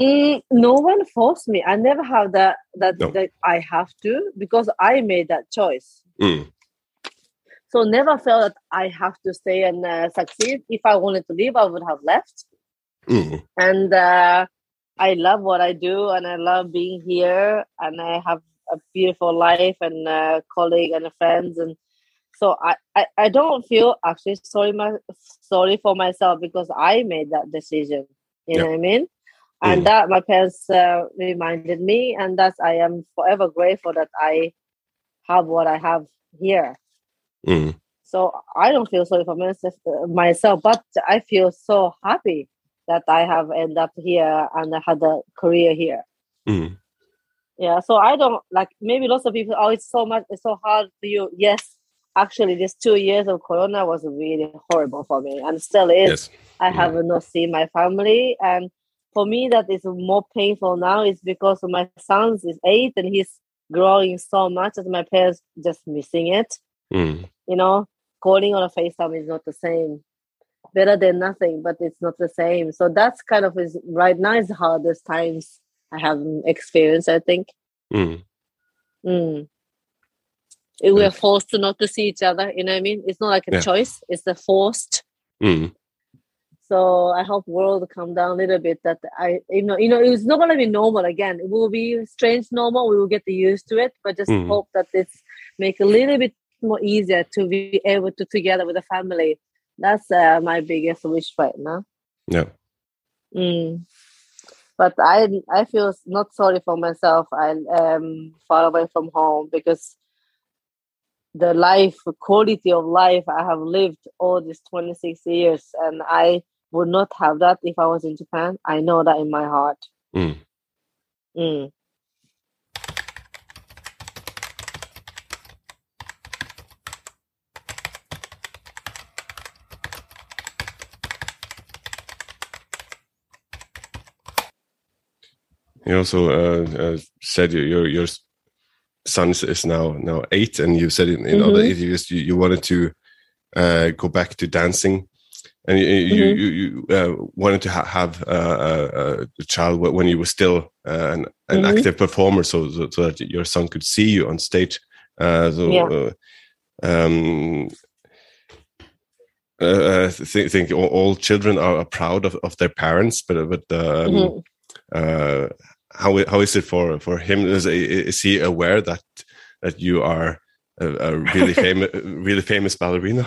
A: Mm, no one forced me. I never have that that, no. that I have to because I made that choice.
C: Mm.
A: So never felt that I have to stay and uh, succeed. If I wanted to leave, I would have left.
C: Mm.
A: And uh, I love what I do, and I love being here, and I have a beautiful life and a colleague and friends and so I, I, I don't feel actually sorry my sorry for myself because I made that decision. You know what I mean? And
C: Mm.
A: that my parents uh, reminded me, and that's I am forever grateful that I have what I have here.
C: Mm.
A: So I don't feel sorry for myself, myself, but I feel so happy that I have ended up here and I had a career here.
C: Mm.
A: Yeah, so I don't like maybe lots of people. Oh, it's so much, it's so hard for you. Yes, actually, these two years of Corona was really horrible for me, and still is.
C: Yes.
A: I
C: Mm.
A: have not seen my family, and for me, that is more painful now. Is because my son is eight and he's growing so much that my parents just missing it.
C: Mm.
A: You know, calling on a FaceTime is not the same. Better than nothing, but it's not the same. So that's kind of is right now is the hardest times I have experienced. I think.
C: Mm.
A: Mm. We're forced to not to see each other. You know what I mean? It's not like a
C: Yeah.
A: choice. It's the forced.
C: Mm.
A: So I hope world come down a little bit. That I, you know, you know, it's not gonna be normal again. It will be strange normal. We will get used to it, but just
C: Mhm.
A: hope that it's make a little bit more easier to be able to together with the family. That's uh, my biggest wish right now.
C: Yeah.
A: Mm. But I I feel not sorry for myself. I am far away from home because the life quality of life I have lived all these 26 years and I would not have that if I was in Japan. I know that in my heart.
C: Mm.
A: Mm.
C: You also uh, uh, said your your your son is- now now eight, and you said in, in other
A: Mhm.
C: interviews you, you wanted to uh, go back to dancing, and you you,
A: Mhm.
C: you, you uh, wanted to ha- have uh, a, a child when you were still uh, an, an
A: Mhm.
C: active performer, so, so so that your son could see you on stage. Uh, so.
A: Yeah.
C: Uh, um, uh, I think, think all, all children are, proud of, of their parents, but but um,
A: Mhm.
C: uh, how how is it for for him? Is is he aware that that you are a, a really famous really famous ballerina?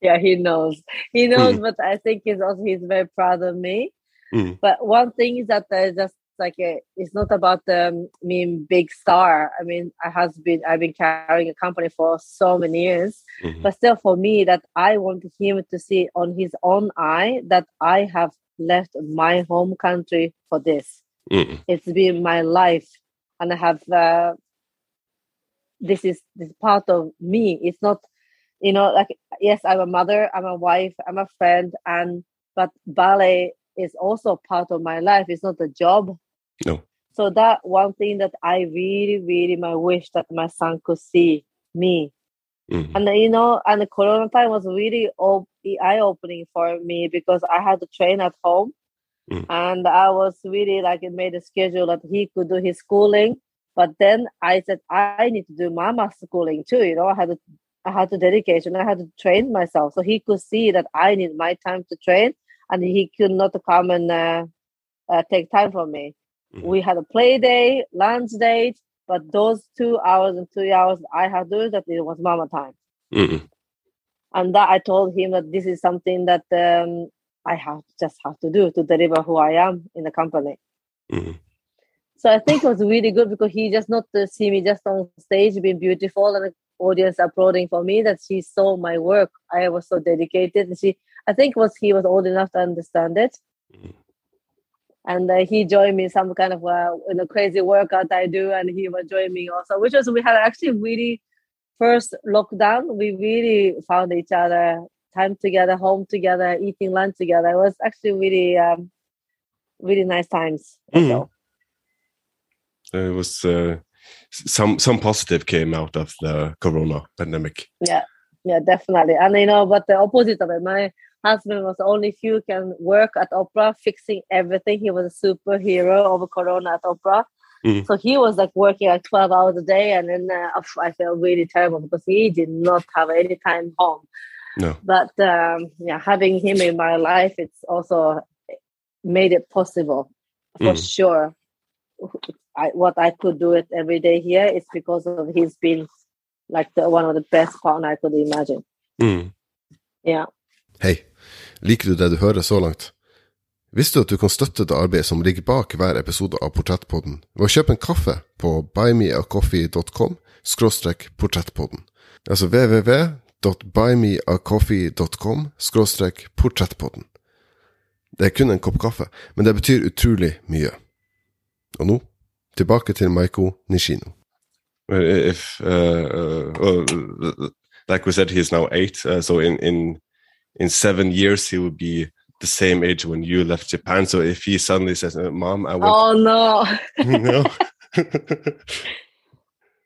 A: Yeah, he knows. He knows, but I think he's also he's very proud of me.
C: Mm.
A: But one thing is that I just like a, it's not about um, me being big star. I mean, I has been I've been carrying a company for so many years,
C: Mhm.
A: but still for me that I want him to see on his own eye that I have left my home country for this.
C: Mm.
A: It's been my life, and I have. Uh, this is this part of me. It's not, you know, like yes, I'm a mother, I'm a wife, I'm a friend, and but ballet is also part of my life. It's not a job.
C: No.
A: So that one thing that I really, really my wish that my son could see me.
C: Mm.
A: And you know, and the corona time was really op- eye opening for me because I had to train at home.
C: Mm.
A: And I was really like it made a schedule that he could do his schooling. But then I said I need to do mama schooling too. You know, I had to I had to dedicate and I had to train myself so he could see that I need my time to train and he could not come and uh, uh, take time from me.
C: Mhm.
A: We had a play day, lunch date, but those two hours and three hours I had to do that it was mama time.
C: Mm.
A: And that I told him that this is something that um, I have just have to do to deliver who I am in the company.
C: Mm.
A: So I think it was really good because he just not to see me just on stage being beautiful and the audience applauding for me that she saw my work. I was so dedicated. And she, I think was he was old enough to understand it.
C: Mhm.
A: And uh, he joined me some kind of uh, in a crazy workout I do, and he was joining me also. Which was we had actually really first lockdown. We really found each other, time together, home together, eating lunch together. It was actually really, um, really nice times.
C: Mhm.
A: also.
C: It was uh, some some positive came out of the corona pandemic.
A: Yeah, yeah, definitely. And you know, but the opposite of it, my husband was only few can work at opera, fixing everything. He was a superhero of Corona at opera.
C: Mhm.
A: So he was like working like 12 hours a day. And then uh, I felt really terrible because he did not have any time home.
C: No.
A: But um, yeah, having him in my life, it's also made it possible for
C: Mhm.
A: sure. I, what I could do it every day here is because of he's been like the, one of the best partner I could imagine.
C: Mm.
A: Yeah.
C: Hei, liker du det du hører så langt?
B: Visste du at du kan støtte det arbeidet som ligger bak hver episode av Portrettpodden ved å kjøpe en kaffe på buymeacoffee.com skråstrek portrettpodden. Altså www.buymeacoffee.com skråstrek portrettpodden. Det er kun en kopp kaffe, men det betyr utrolig mye. Og nå, tilbake til Maiko Nishino.
C: If, uh, uh, like we said, he's now eight, uh, so in, in, in seven years he will be the same age when you left Japan. So if he suddenly says, uh, "Mom, I want,"
A: Oh no.
C: no,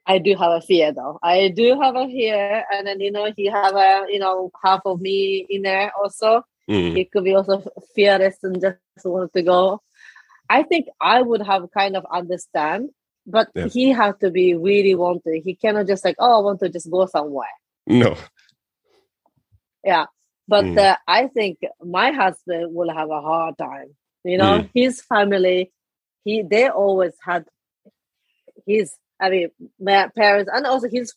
A: I do have a fear though. I do have a fear, and then you know he have a you know half of me in there also.
C: Mm,
A: He could be also fearless and just wanted to go. I think I would have kind of understand, but
C: Yeah.
A: he had to be really wanted. He cannot just like oh I want to just go somewhere.
C: no,
A: Yeah, but
C: Mm.
A: uh, I think my husband will have a hard time. You know,
C: Mm.
A: his family, he they always had his. I mean, my parents and also his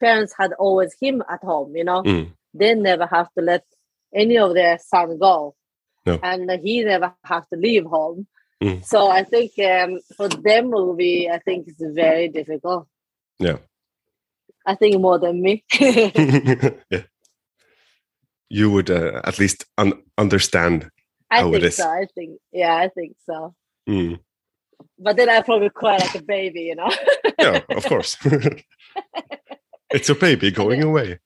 A: parents had always him at home. You know,
C: Mm,
A: they never have to let any of their son go,
C: No.
A: and he never have to leave home.
C: Mm.
A: So I think um, for them will be, I think it's very difficult.
C: Yeah.
A: I think more than me.
C: yeah. You would uh, at least un- understand.
A: I
C: How
A: think
C: is.
A: so. I think, yeah, I think so.
C: Mm,
A: But then I probably cry like a baby, you know.
C: yeah, of course. it's a baby going away.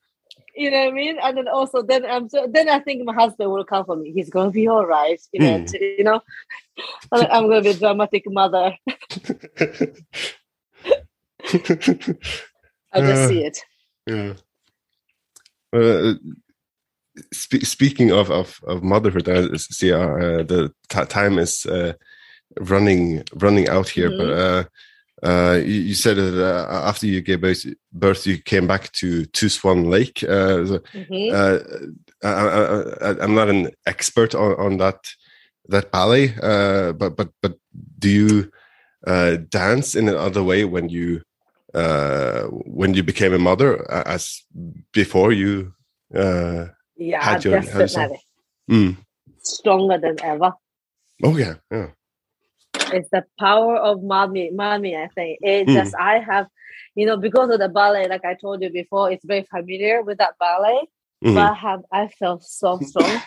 A: you know what I mean? And then also, then I'm so then I think my husband will come for me. He's gonna be all right, you know.
C: Mm.
A: to- you know, I'm gonna be a dramatic mother. I just
C: Uh,
A: see it.
C: Yeah. Uh, spe- speaking of, of, of motherhood, uh, see, uh, the t- time is uh, running running out here. But uh, uh, you, you said that uh, after you gave birth, birth, you came back to to Swan Lake. Uh, so,
A: Mhm.
C: uh, I, I'm not an expert on, on that that ballet, uh, but but but do you uh, dance in another way when you uh, when you became a mother as before you? Uh,
A: Yeah,
C: had your-
A: definitely
C: mm.
A: stronger than ever.
C: Oh yeah, yeah.
A: It's the power of mommy, mommy. I think it
C: Mm.
A: just I have, you know, because of the ballet. Like I told you before, it's very familiar with that ballet.
C: Mhm.
A: But I have I felt so strong.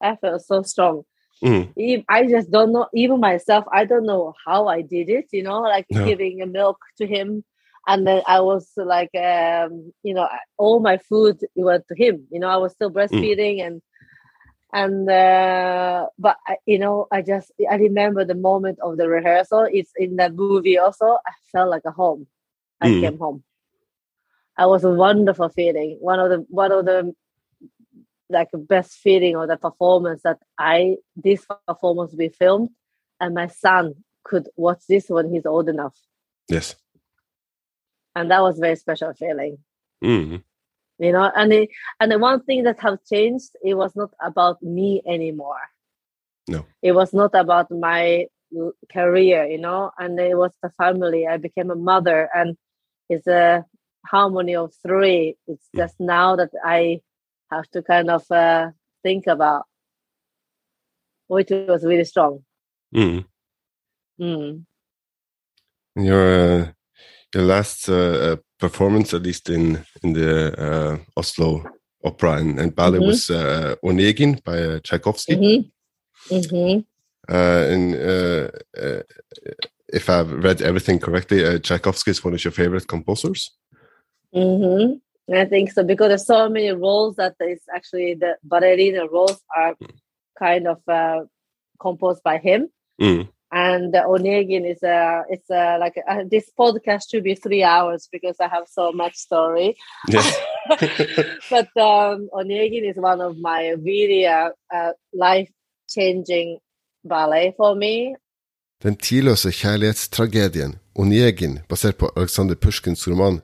A: I felt so strong.
C: Mhm.
A: Ev- I just don't know. Even myself, I don't know how I did it. You know, like
C: No.
A: giving a milk to him, and then I was like, um, you know, all my food went to him. You know, I was still breastfeeding and and uh, but I, you know, I just I remember the moment of the rehearsal. It's in that movie also. I felt like a home. I
C: Mm.
A: came home. I was a wonderful feeling. One of the one of the like best feeling of the performance that I this performance be filmed and my son could watch this when he's old enough.
C: Yes.
A: And that was very special feeling.
C: Mm.
A: You know, and the and the one thing that have changed, it was not about me anymore.
C: No.
A: It was not about my career, you know, and it was the family. I became a mother and it's a harmony of three. It's
C: Mm.
A: just now that I have to kind of uh, think about which was really strong.
C: Mm.
A: Mm.
C: Your uh, your last uh, uh, performance, at least in in the uh, Oslo Opera and, and ballet,
A: Mhm.
C: was uh, Onegin by uh, Tchaikovsky.
A: hmm hmm
C: Uh, and uh, uh, if I've read everything correctly, uh, Tchaikovsky is one of your favorite composers.
A: hmm I think so because there's so many roles that is actually the ballerina roles are kind of uh, composed by him.
C: Mm.
A: And the Onegin is a it's a like a, this podcast should be three hours because I have so much story.
C: Yes.
A: but um, Onegin is one of my really uh, uh, life changing ballet for me.
B: Den tidløse kjærlighetstragedien Onegin, basert på Alexander Pushkins roman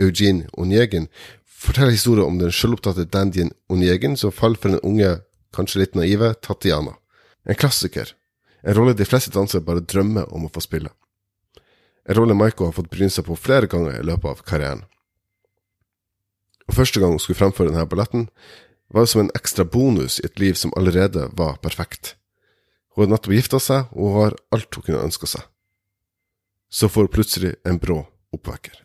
B: Eugene Onegin, forteller historien om den selvopptatte dandyen Onegin som faller for den unge, kanskje litt naive Tatiana. En klassiker. En rolle de fleste dansere bare drømmer om å få spille. En rolle Maiko har fått bryne seg på flere ganger i løpet av karrieren. Og første gang hun skulle fremføre denne balletten, var det som en ekstra bonus i et liv som allerede var perfekt.
C: Hun hadde nettopp gifta seg, og hun har alt hun kunne ønske seg. Så får hun plutselig en brå oppvekker.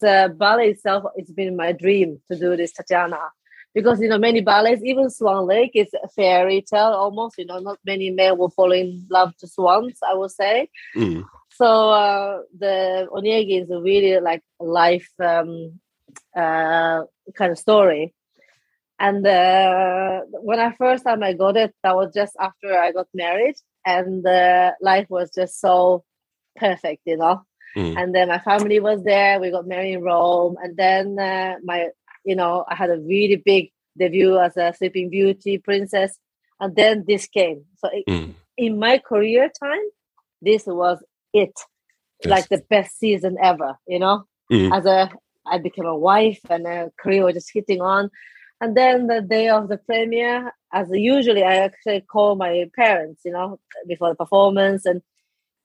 A: The ballet itself, it's been my dream to do this Tatiana. Because you know many ballets, even Swan Lake is a fairy tale almost. You know, not many men will fall in love to swans. I would say.
D: Mm.
A: So uh, the Onegin is a really like life um, uh, kind of story. And uh, when I first time I got it, that was just after I got married, and uh, life was just so perfect, you know.
D: Mm.
A: And then my family was there. We got married in Rome, and then uh, my, you know, I had a really big debut as a Sleeping Beauty princess, and then this came. So it,
D: Mm.
A: in my career time, this was it,
D: Yes.
A: like the best season ever. You know,
D: Mm.
A: as a I became a wife, and a career was just hitting on. And then the day of the premiere, as usually, I actually call my parents, you know, before the performance, and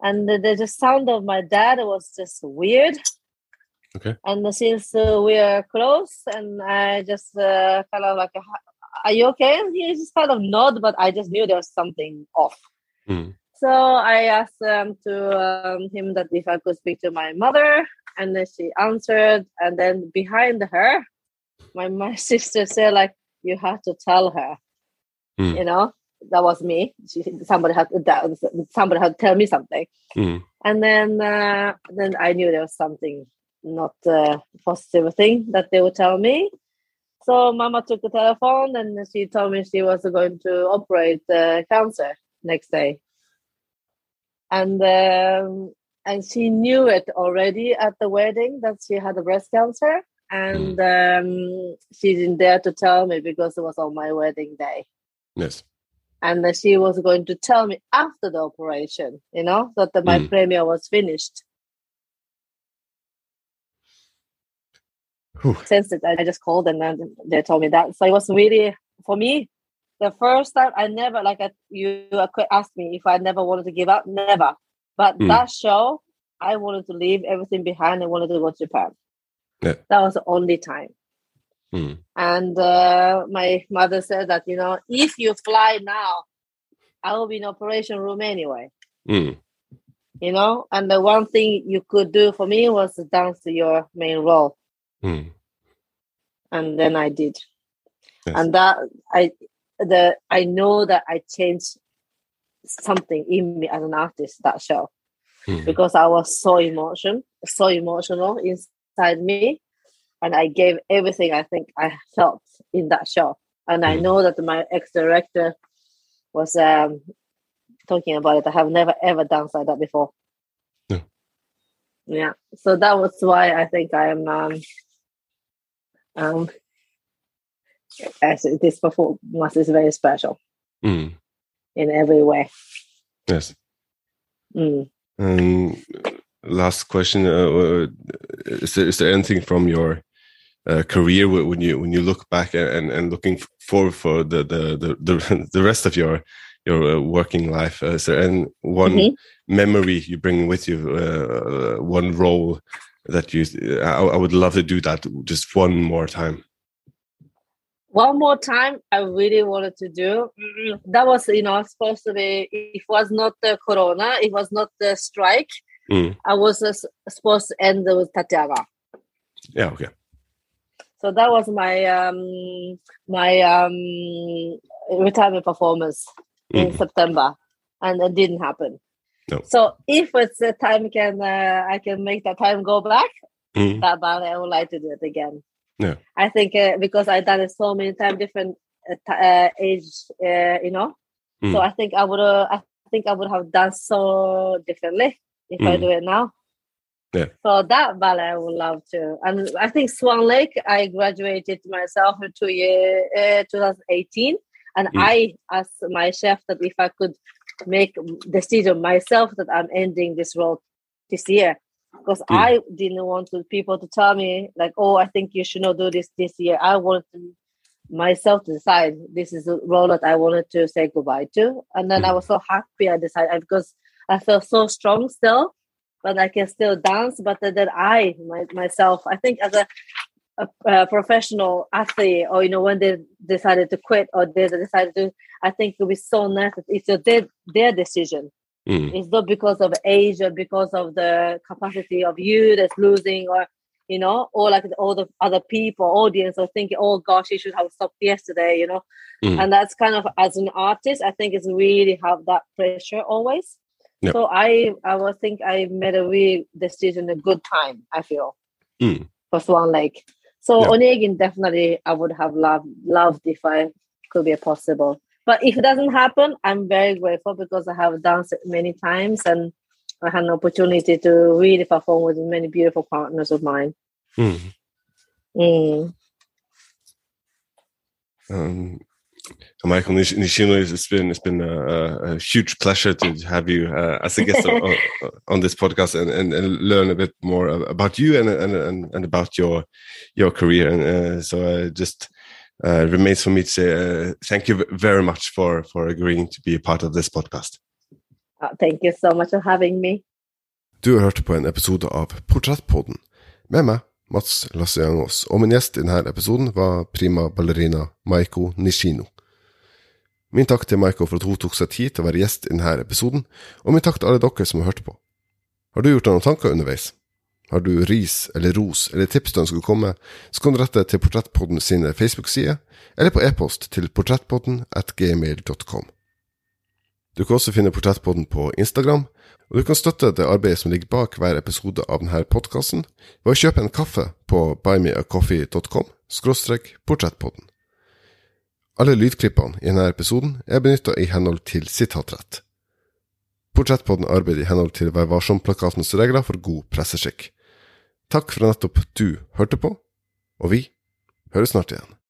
A: and the, the, the sound of my dad was just weird.
D: Okay.
A: And since uh, we are close, and I just uh, kind of like, "Are you okay?" And he just kind of nod, but I just knew there was something off.
D: Mm.
A: So I asked um, to um, him that if I could speak to my mother, and then she answered. And then behind her, my my sister said, "Like you have to tell her,"
D: Mm.
A: you know. That was me. She, somebody had that, somebody had to tell me something,
D: Mm.
A: and then uh, then I knew there was something not uh, positive thing that they would tell me. So Mama took the telephone and she told me she was going to operate uh, cancer next day, and um, and she knew it already at the wedding that she had a breast cancer, and um, she didn't dare to tell me because it was on my wedding day
D: Yes.
A: and that she was going to tell me after the operation, you know, that the, my
D: Mm.
A: premiere was finished.
D: Whew.
A: Since it, I just called and then they told me that. So it was really for me the first time. I never like I, you asked me if I never wanted to give up. Never, but
D: Mm.
A: that show, I wanted to leave everything behind. I wanted to go to Japan.
D: Yeah.
A: That was the only time.
D: Mm.
A: And uh, my mother said that, you know, if you fly now, I will be in operation room anyway,
D: Mm.
A: you know. And the one thing you could do for me was to dance to your main role.
D: Mm.
A: And then I did.
D: Yes.
A: And that I the I know that I changed something in me as an artist that show
D: Mm.
A: because I was so emotion, so emotional inside me. And I gave everything I think I felt in that show. And I
D: Mm.
A: know that my ex director was um, talking about it. I have never ever danced like that before.
D: No.
A: Yeah. So that was why I think I am um um as this performance is very special
D: Mm.
A: in every way.
D: Yes.
A: Mm.
D: Um, last question: uh, uh, Is there is there anything from your uh, career when you when you look back and and, looking forward for the the the the, rest of your your uh, working life? Uh, is there any one
A: Mhm.
D: memory you bring with you? Uh, one role that you? I, I would love to do that just one more time.
A: one more time i really wanted to do Mm, that was you know supposed to be it was not the corona it was not the strike
D: Mm.
A: i was uh, supposed to end with tatiana
D: Yeah. Okay.
A: so that was my um my um retirement performance in
D: Mhm.
A: september and it didn't happen
D: No.
A: so if it's a time can uh, i can make that time go back
D: Mm.
A: that ballet i would like to do it again
D: Yeah.
A: i think uh, because i've done it so many times different uh, uh, age uh, you know so
D: Mm.
A: i think i would uh, i think i would have done so differently if i
D: Mm.
A: do it now
D: Yeah.
A: so that ballet i would love to and i think swan lake i graduated myself in two year uh, 2018 and
D: Mm.
A: i asked my chef that if i could make decision myself that i'm ending this role this year because
D: Mm.
A: I didn't want people to tell me like, oh, I think you should not do this this year. I wanted to, myself to decide this is the role that I wanted to say goodbye to, and then I
D: Mm.
A: was so happy I decided because I felt so strong still, but I can still dance. But then I my, myself, I think as a a, a, professional athlete or you know when they decided to quit or they decided to i think it would be so nice it's their, their decision mm. it's not because of age or because of the capacity of you that's losing or you know or like all the other people audience are thinking oh gosh you should have stopped yesterday you know mm. and that's kind of as an artist i think it's really have that pressure always yep. so i i was think i made a real decision a good time i feel mm. for swan lake so yeah. Onegin definitely I would have loved loved if I could be possible. But if it doesn't happen, I'm very grateful because I have danced it many times and I had an opportunity to really perform with many beautiful partners of mine. Mm.
C: Mm. Um, Maiko Nishino, it's been it's been a, a huge pleasure to have you uh, as a guest on, on, this podcast and, and, and, learn a bit more about you and and, and about your your career. And uh, so uh, just uh, remains for me to say uh, thank you very much for for agreeing to be a part of this podcast.
A: Uh, thank you so much for having me.
B: Du har hørt på en episode av Portrettpodden med meg, Mats Lasse Jangås, og min gjest i denne episoden var prima ballerina Maiko Nishino. Min takk til Maiko for at hun tok seg tid til å være gjest i denne episoden, og min takk til alle dere som har hørt på. Har du gjort deg noen tanker underveis? Har du ris eller ros eller tips du ønsker å komme, så kan du rette til Portrettpodden sine Facebook-sider, eller på e-post til portrettpodden at gmail.com. Du kan også finne Portrettpodden på Instagram, og du kan støtte det arbeidet som ligger bak hver episode av denne podkasten ved å kjøpe en kaffe på buymeacoffee.com – portrettpodden. Alle lydklippene i denne episoden er benytta i henhold til sitatrett. Portrettpodden arbeider i henhold til Vær varsom-plakatens regler for god presseskikk. Takk for nettopp du hørte på, og vi høres snart igjen.